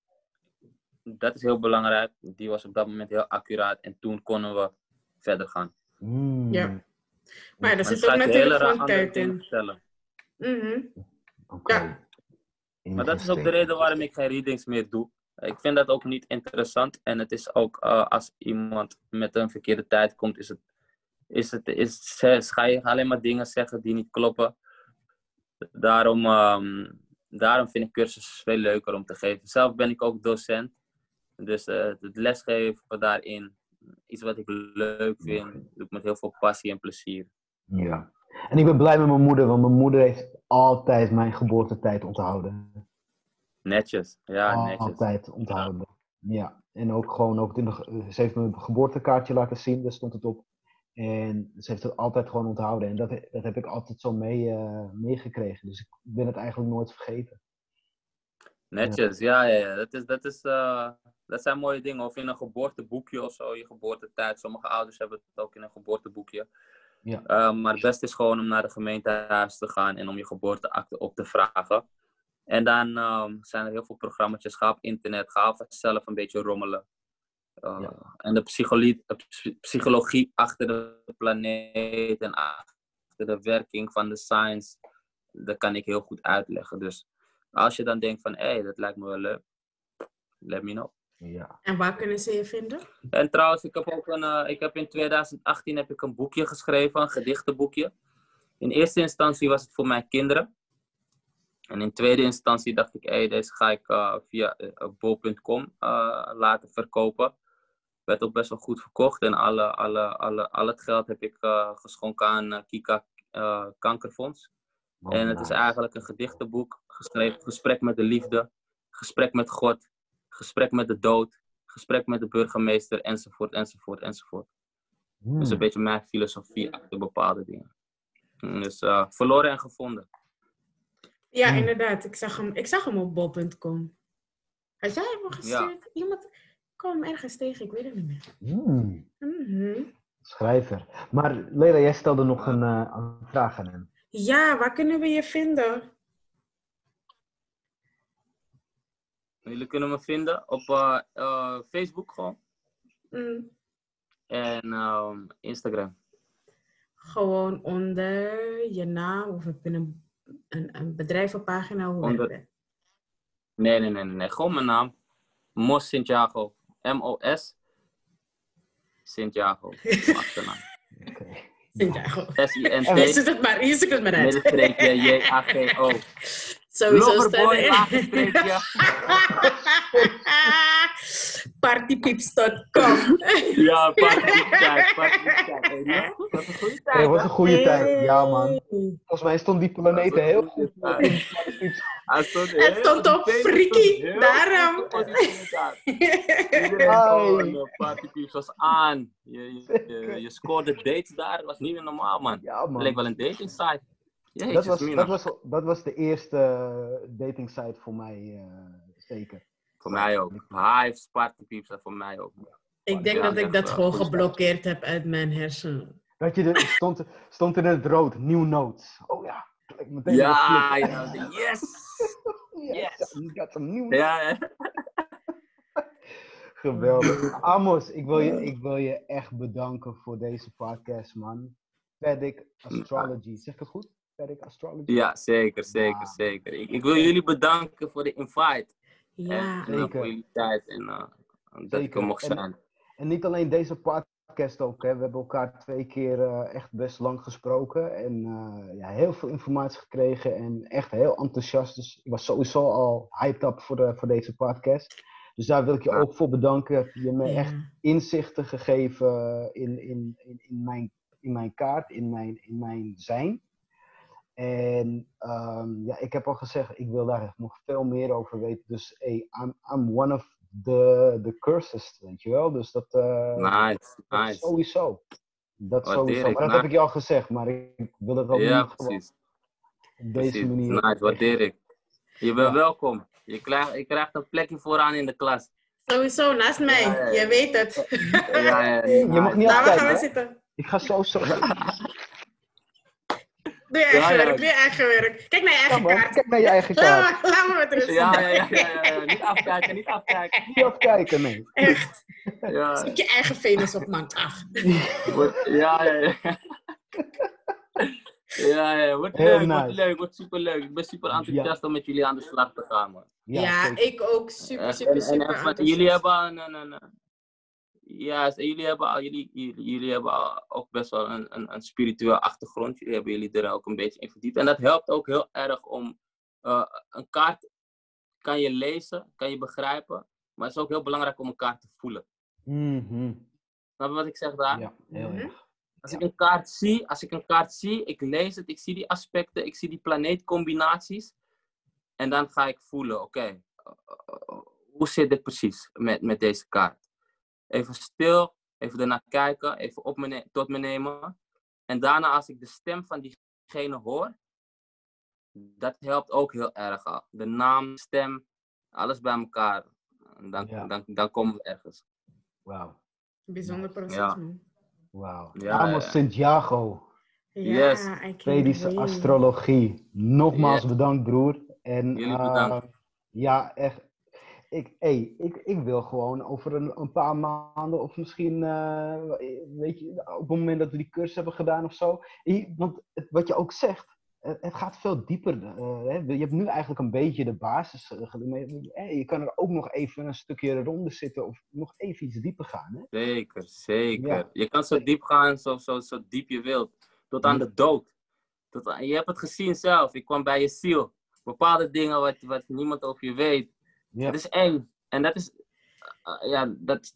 Dat is heel belangrijk. Die was op dat moment heel accuraat. En toen konden we verder gaan. Hmm. Ja. Maar er Maar zit ook natuurlijk gewoon tijd in. Mhm. Oké. Ja. Maar dat is ook de reden waarom ik geen readings meer doe. Ik vind dat ook niet interessant. En het is ook eh, als iemand met een verkeerde tijd komt, is het, is het, is, is, ga je alleen maar dingen zeggen die niet kloppen. Daarom, ehm, daarom vind ik cursussen veel leuker om te geven. Zelf ben ik ook docent. Dus eh, het lesgeven daarin, iets wat ik leuk vind, doe ik met heel veel passie en plezier. Ja. En ik ben blij met mijn moeder, want mijn moeder heeft altijd mijn geboortetijd onthouden. Netjes, ja, netjes. Altijd onthouden. Ja. En ook gewoon, ook in de, ze heeft me een geboortekaartje laten zien, daar stond het op. En ze heeft het altijd gewoon onthouden. En dat, dat heb ik altijd zo mee, eh, meegekregen. Dus ik ben het eigenlijk nooit vergeten. Netjes, ja, ja, ja. Dat, is, dat, is, eh, dat zijn mooie dingen. Of in een geboorteboekje of zo, je geboortetijd. Sommige ouders hebben het ook in een geboorteboekje. Ja. Eh, maar het beste is gewoon om naar de gemeentehuis te gaan en om je geboorteakte op te vragen. En dan ehm, zijn er heel veel programma's. Ga op internet, ga zelf een beetje rommelen. Uh, Ja. En de psychologie, psychologie achter de planeet en achter de werking van de science, dat kan ik heel goed uitleggen. Dus als je dan denkt van, hé, hey, dat lijkt me wel leuk, let me know. Ja. En waar kunnen ze je vinden? En trouwens, ik heb ook een, eh, ik heb in 2018 heb ik een boekje geschreven, een gedichtenboekje. In eerste instantie was het voor mijn kinderen. En in tweede instantie dacht ik, hé, deze ga ik eh, via eh, bol.com eh, laten verkopen. Werd ook best wel goed verkocht en alle, alle, alle, al het geld heb ik eh, geschonken aan Kika eh, Kankerfonds. Oh, En het is eigenlijk een gedichtenboek, geschreven gesprek met de liefde, gesprek met God, gesprek met de dood, gesprek met de burgemeester, enzovoort, enzovoort, enzovoort. Hmm. Dus een beetje mijn filosofie achter bepaalde dingen. Mm, Dus eh, verloren en gevonden. Ja, Hmm. inderdaad. Ik zag hem, ik zag hem op bol.com. Had jij hem gestuurd? Iemand kwam hem ergens tegen, ik weet het niet meer. Hmm. Mhm. Schrijver. Maar Leila, jij stelde nog een, eh, een vraag aan hem. Ja, waar kunnen we je vinden? Jullie kunnen me vinden op eh, eh, Facebook gewoon. Mm, En ehm, Instagram. gewoon onder je naam of heb je een, een, een bedrijvenpagina? Hoe Onder- werkt? Nee, nee, nee, nee, nee. Gewoon mijn naam. Mos Santiago. M-O-S. Santiago. Mijn achternaam. Oké. Santiago. S-I-N-T. Zoekt het maar, je zoekt het maar uit. Middenstreepje J-A-G-O. Sowieso Loverboy, Partypeeps.com Ja. Hey, ja, Dat was een goede tijd, Hey, hè? een goede tijd. Ja, man. Volgens mij stond die planeet heel goed. De Hij stond Het stond op heel daarom. Iedereen uh, partypieps was aan. Je, je, je, je scoorde dates daar. Dat was niet meer normaal, man. Ja, Het man. leek wel een dating site. Jezus, Dat was, dat, was, dat was de eerste dating site voor mij, eh, zeker. Voor mij ook. Hives, partypieps, dat voor mij ook. Ik denk dat ik dat gewoon geblokkeerd heb uit mijn hersenen. Dat je er stond, stond in het rood, nieuw notes. Oh ja, meteen Ja, ja, yes! Yes, you got some new notes. Ja. Geweldig. Amos, ik wil, je, ik wil je echt bedanken voor deze podcast, man. Vedic Astrology, zeg ik het goed? Vedic Astrology? ja zeker, zeker, Ja. zeker. Ik, ik wil jullie bedanken voor de invite. Ja, En, en Zeker. en uh, dat ik er mocht En- zijn. En niet alleen deze podcast ook, hè. we hebben elkaar twee keer eh, echt best lang gesproken en eh, ja, heel veel informatie gekregen en echt heel enthousiast. Dus ik was sowieso al hyped up voor, de, voor deze podcast. Dus daar wil ik je Ja. ook voor bedanken. Heb je me ja. echt inzichten gegeven in, in, in, in, mijn, in mijn kaart, in mijn, in mijn zijn. En ehm, ja, ik heb al gezegd, ik wil daar echt nog veel meer over weten. Dus hey, I'm, I'm one of the, the curses, weet je wel. Dus dat, eh, Nice, dat nice. sowieso. Dat sowieso. Maar dat nice. heb ik je al gezegd, maar ik wil het ook Ja, niet precies. op deze precies. manier. Nice, waardeer ik. Je bent Ja. welkom. Je krijgt, je krijgt een plekje vooraan in de klas. Sowieso, naast mij. Ja, ja, ja. Je weet het. Ja, ja, Je mag niet Daar afkijken, gaan we hè? zitten. Ik ga zo zo. Doe je eigen Ja, ja. werk, doe je eigen werk. Kijk naar je eigen kaart. kijk naar je eigen kaart. Laat me, laat me met rust. Ja, ja, ja, ja, ja, ja. Niet afkijken, niet afkijken. Niet afkijken, nee. Echt. Ja, Zoek je eigen Venus op, man. Ach. wordt, ja, ja, ja. Ja, ja, wordt Heel leuk, wordt nice. leuk, wordt superleuk. Ik ben super enthousiast om met jullie aan de slag te gaan, man. Ja, ik ook. Super, Echt, super, en, en, super. en jullie hebben een, een, een- ja, en jullie hebben, al, jullie, jullie, hebben al ook best wel een, een, een spiritueel achtergrond. Jullie hebben jullie er ook een beetje in verdiept. En dat helpt ook heel erg om eh, een kaart kan je lezen, kan je begrijpen. Maar het is ook heel belangrijk om een kaart te voelen. Snap je wat ik zeg daar? Ja, heel Mhm. erg. Als ik een kaart zie, als ik een kaart zie, ik lees het, ik zie die aspecten, ik zie die planeetcombinaties. En dan ga ik voelen, oké, eh, eh, hoe zit dit precies met, met deze kaart? Even stil, even ernaar kijken, even op me tot me nemen. En daarna als ik de stem van diegene hoor, dat helpt ook heel erg al. De naam, stem, Alles bij elkaar. En Dan, Ja. dan, dan komen we ergens. Wauw. Bijzonder proces, Ja. man. Wauw. Ja, Amos ja. Santiago, Ja, Yes. Vedische astrologie. Nogmaals bedankt, broer. En, Jullie eh, bedankt. ja, echt. Ik, hey, ik, ik wil gewoon over een, een paar maanden of misschien, eh, weet je, op het moment dat we die cursus hebben gedaan of zo. Want het- wat je ook zegt, het, het gaat veel dieper. eh, hè. Je hebt nu eigenlijk een beetje de basis maar je, kan er ook nog even een stukje ronder zitten of nog even iets dieper gaan. Hè? Zeker, zeker. Ja. Je kan zo diep gaan, zo, zo, zo diep je wilt. Tot aan Ja. de dood. Tot aan- je hebt het gezien zelf. Ik kwam bij je ziel. Bepaalde dingen wat, wat niemand over je weet. Ja. Het is eng. En dat is... uh, ja, dat...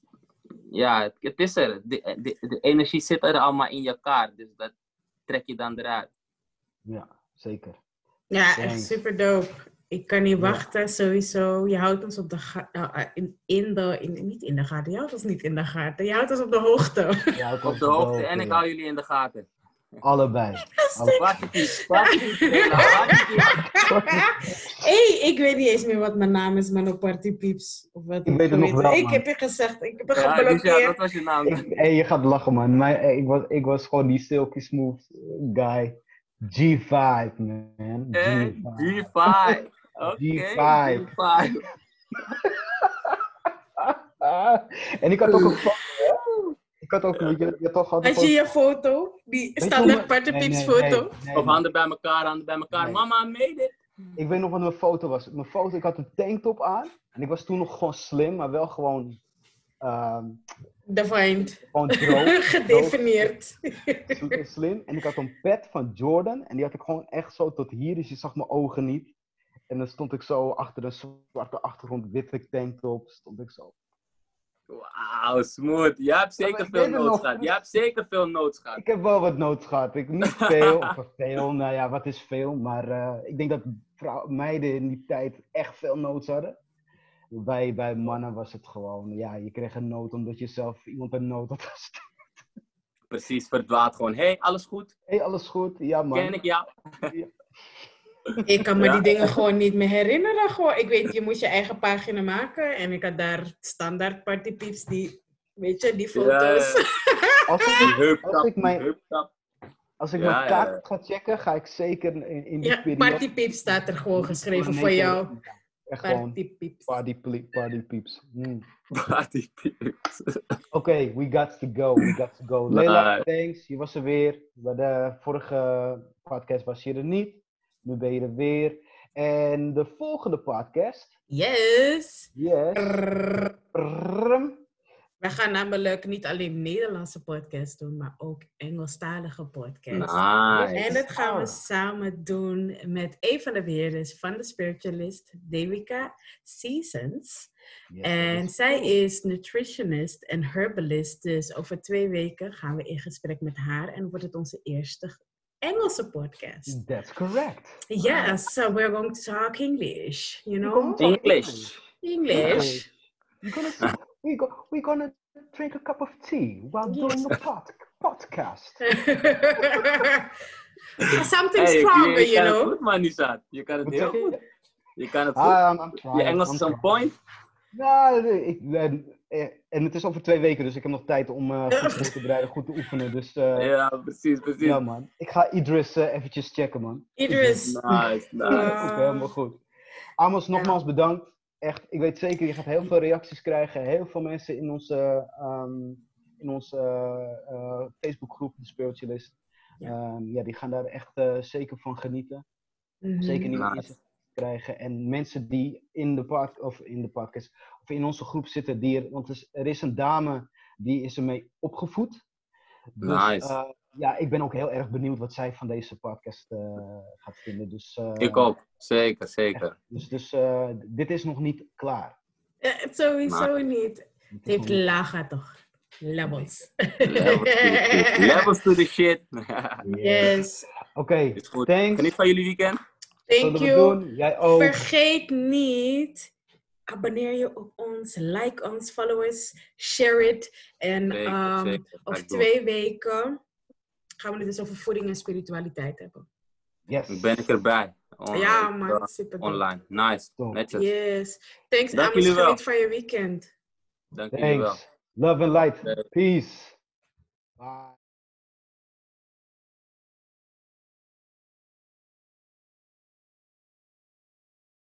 Ja, het, is er. De, de, de energie zit er allemaal in je kaart. Dus dat trek je dan eruit. ja, zeker. Ja, echt super dope. Ik kan niet Ja. wachten, sowieso. Je houdt ons op de gaten. in, in de, in, niet in de gaten, je houdt ons niet in de gaten. Je houdt ons op de hoogte. Ja, Op de hoogte. En ik hou jullie in de gaten. Allebei. Hey, ik weet niet eens meer wat mijn naam is, man, op Party Peeps. Of wat Ik weet het nog wel, Ik heb je gezegd, ik heb je Ja, dus ja, geblokkeerd. dat was je naam. Ik- Hey, je gaat lachen, man. Maar, ik, was, ik was gewoon die silky smooth guy. G5, man. Eh, G5. G5. Oké, G5. G5. Ah, en ik had ook een foto, hè? Ik had ook, je, je had toch Had je je foto? Die Weet standaard hoe- Party Nee, foto? nee, nee, Of handen bij elkaar, handen bij elkaar. Nee. Mama, made it. Ik weet nog wat mijn foto was. Mijn foto, ik had een tanktop aan. En ik was toen nog gewoon slim, maar wel gewoon, ehm, Defined. gewoon droog. Gedefinieerd. super slim. En ik had een pet van Jordan. En die had ik gewoon echt zo tot hier. Dus je zag mijn ogen niet. En dan stond ik zo achter een zwarte achtergrond, witte tanktop. Stond ik zo. Wauw, smooth. Jij hebt zeker veel nog. gehad. Jij hebt zeker veel notes gehad. Ik heb wel wat notes gehad. Ik, niet veel, of veel. Nou ja, wat is veel? Maar eh, ik denk dat vrouw, meiden in die tijd echt veel notes hadden. Bij, bij mannen was het gewoon, ja, je kreeg een noot omdat je zelf iemand een noot had gestuurd. Precies, verdwaald gewoon. Hey, alles goed? Hé, hey, alles goed? Ja, man. Ken ik jou? Ik kan me Ja. die dingen gewoon niet meer herinneren. Gewoon. Ik weet, je moest je eigen pagina maken. En ik had daar standaard Party Peeps, die, weet je, die foto's. Als ik, heuptap, Als ik die mijn- heuptap. als ik Ja, mijn kaart ja. ga checken, ga ik zeker in, in die Ja, periode... Party Peeps staat er gewoon geschreven voor jou. Echt gewoon Party Peeps. party, ple- party peeps. Hmm. Partypips. Oké, we got to go. We got to go. Leila, thanks. Je was er weer. Bij de vorige podcast was je er niet. Nu ben je er weer. En de volgende podcast. Yes. Yes. We gaan namelijk niet alleen Nederlandse podcasts doen, maar ook Engelstalige podcasts. Nice. En dat gaan we samen doen met een van de beheerders van de Spiritualist, Devika Seasons. Yes, En zij cool. is nutritionist en herbalist. Dus over twee weken gaan we in gesprek met haar en wordt het onze eerste Engelse podcast. That's correct. Yes, so we're going to talk English, you We're know? gonna talk English. English. We're gonna, sit- we go, we're gonna drink a cup of tea while doing the pod, podcast. Something Hey, stronger, je you kan het know? goed, man, Nisat. Je kan het Wat heel zeg goed. je? Je kan het goed. Ah, I'm- I'm Je trying, Engels I'm is on trying. point. Nou, ik, en, eh, en het is over twee weken, dus ik heb nog tijd om eh, goed voor te bereiden, goed te oefenen. Dus eh, Ja, precies, precies. ja, man. Ik ga Idris eh, eventjes checken, man. Idris. Nice, nice. Helemaal goed. Amos, nogmaals bedankt. Echt, ik weet zeker, je gaat heel veel reacties krijgen. Heel veel mensen in onze, ehm, in onze Facebookgroep, de Spiritualist. Ja. Ehm, ja, die gaan daar echt eh, zeker van genieten. Mhm. Zeker nieuwe Nice. Krijgen. En mensen die in de, pod, of in de podcast of in onze groep zitten, die er, want er is, is een dame die is ermee opgevoed. Dus, Nice. eh, ja, ik ben ook heel erg benieuwd wat zij van deze podcast eh, gaat vinden. Dus, eh, Ik ook. Zeker, zeker. Dus, dus eh, dit is nog niet klaar. Eh, sowieso niet. Dit Het is heeft lagen toch? Levels. Levels to the shit. Levels to the shit. yes. Oké, Is goed. thanks. Geniet van jullie weekend. Thank Zullen you. doen? Jij ook. Vergeet niet, abonneer je op ons, like ons, follow us, share it. En Zeker, ehm, zeker. Over twee weken gaan we het dus over voeding en spiritualiteit hebben. Yes. Ben ik erbij. on- ja, man. Super dope. online. Nice. Top. Netjes. Yes. Thanks, Dank wel. Geniet van je weekend. Dank jullie wel. Thanks. Love and light. Peace. Bye.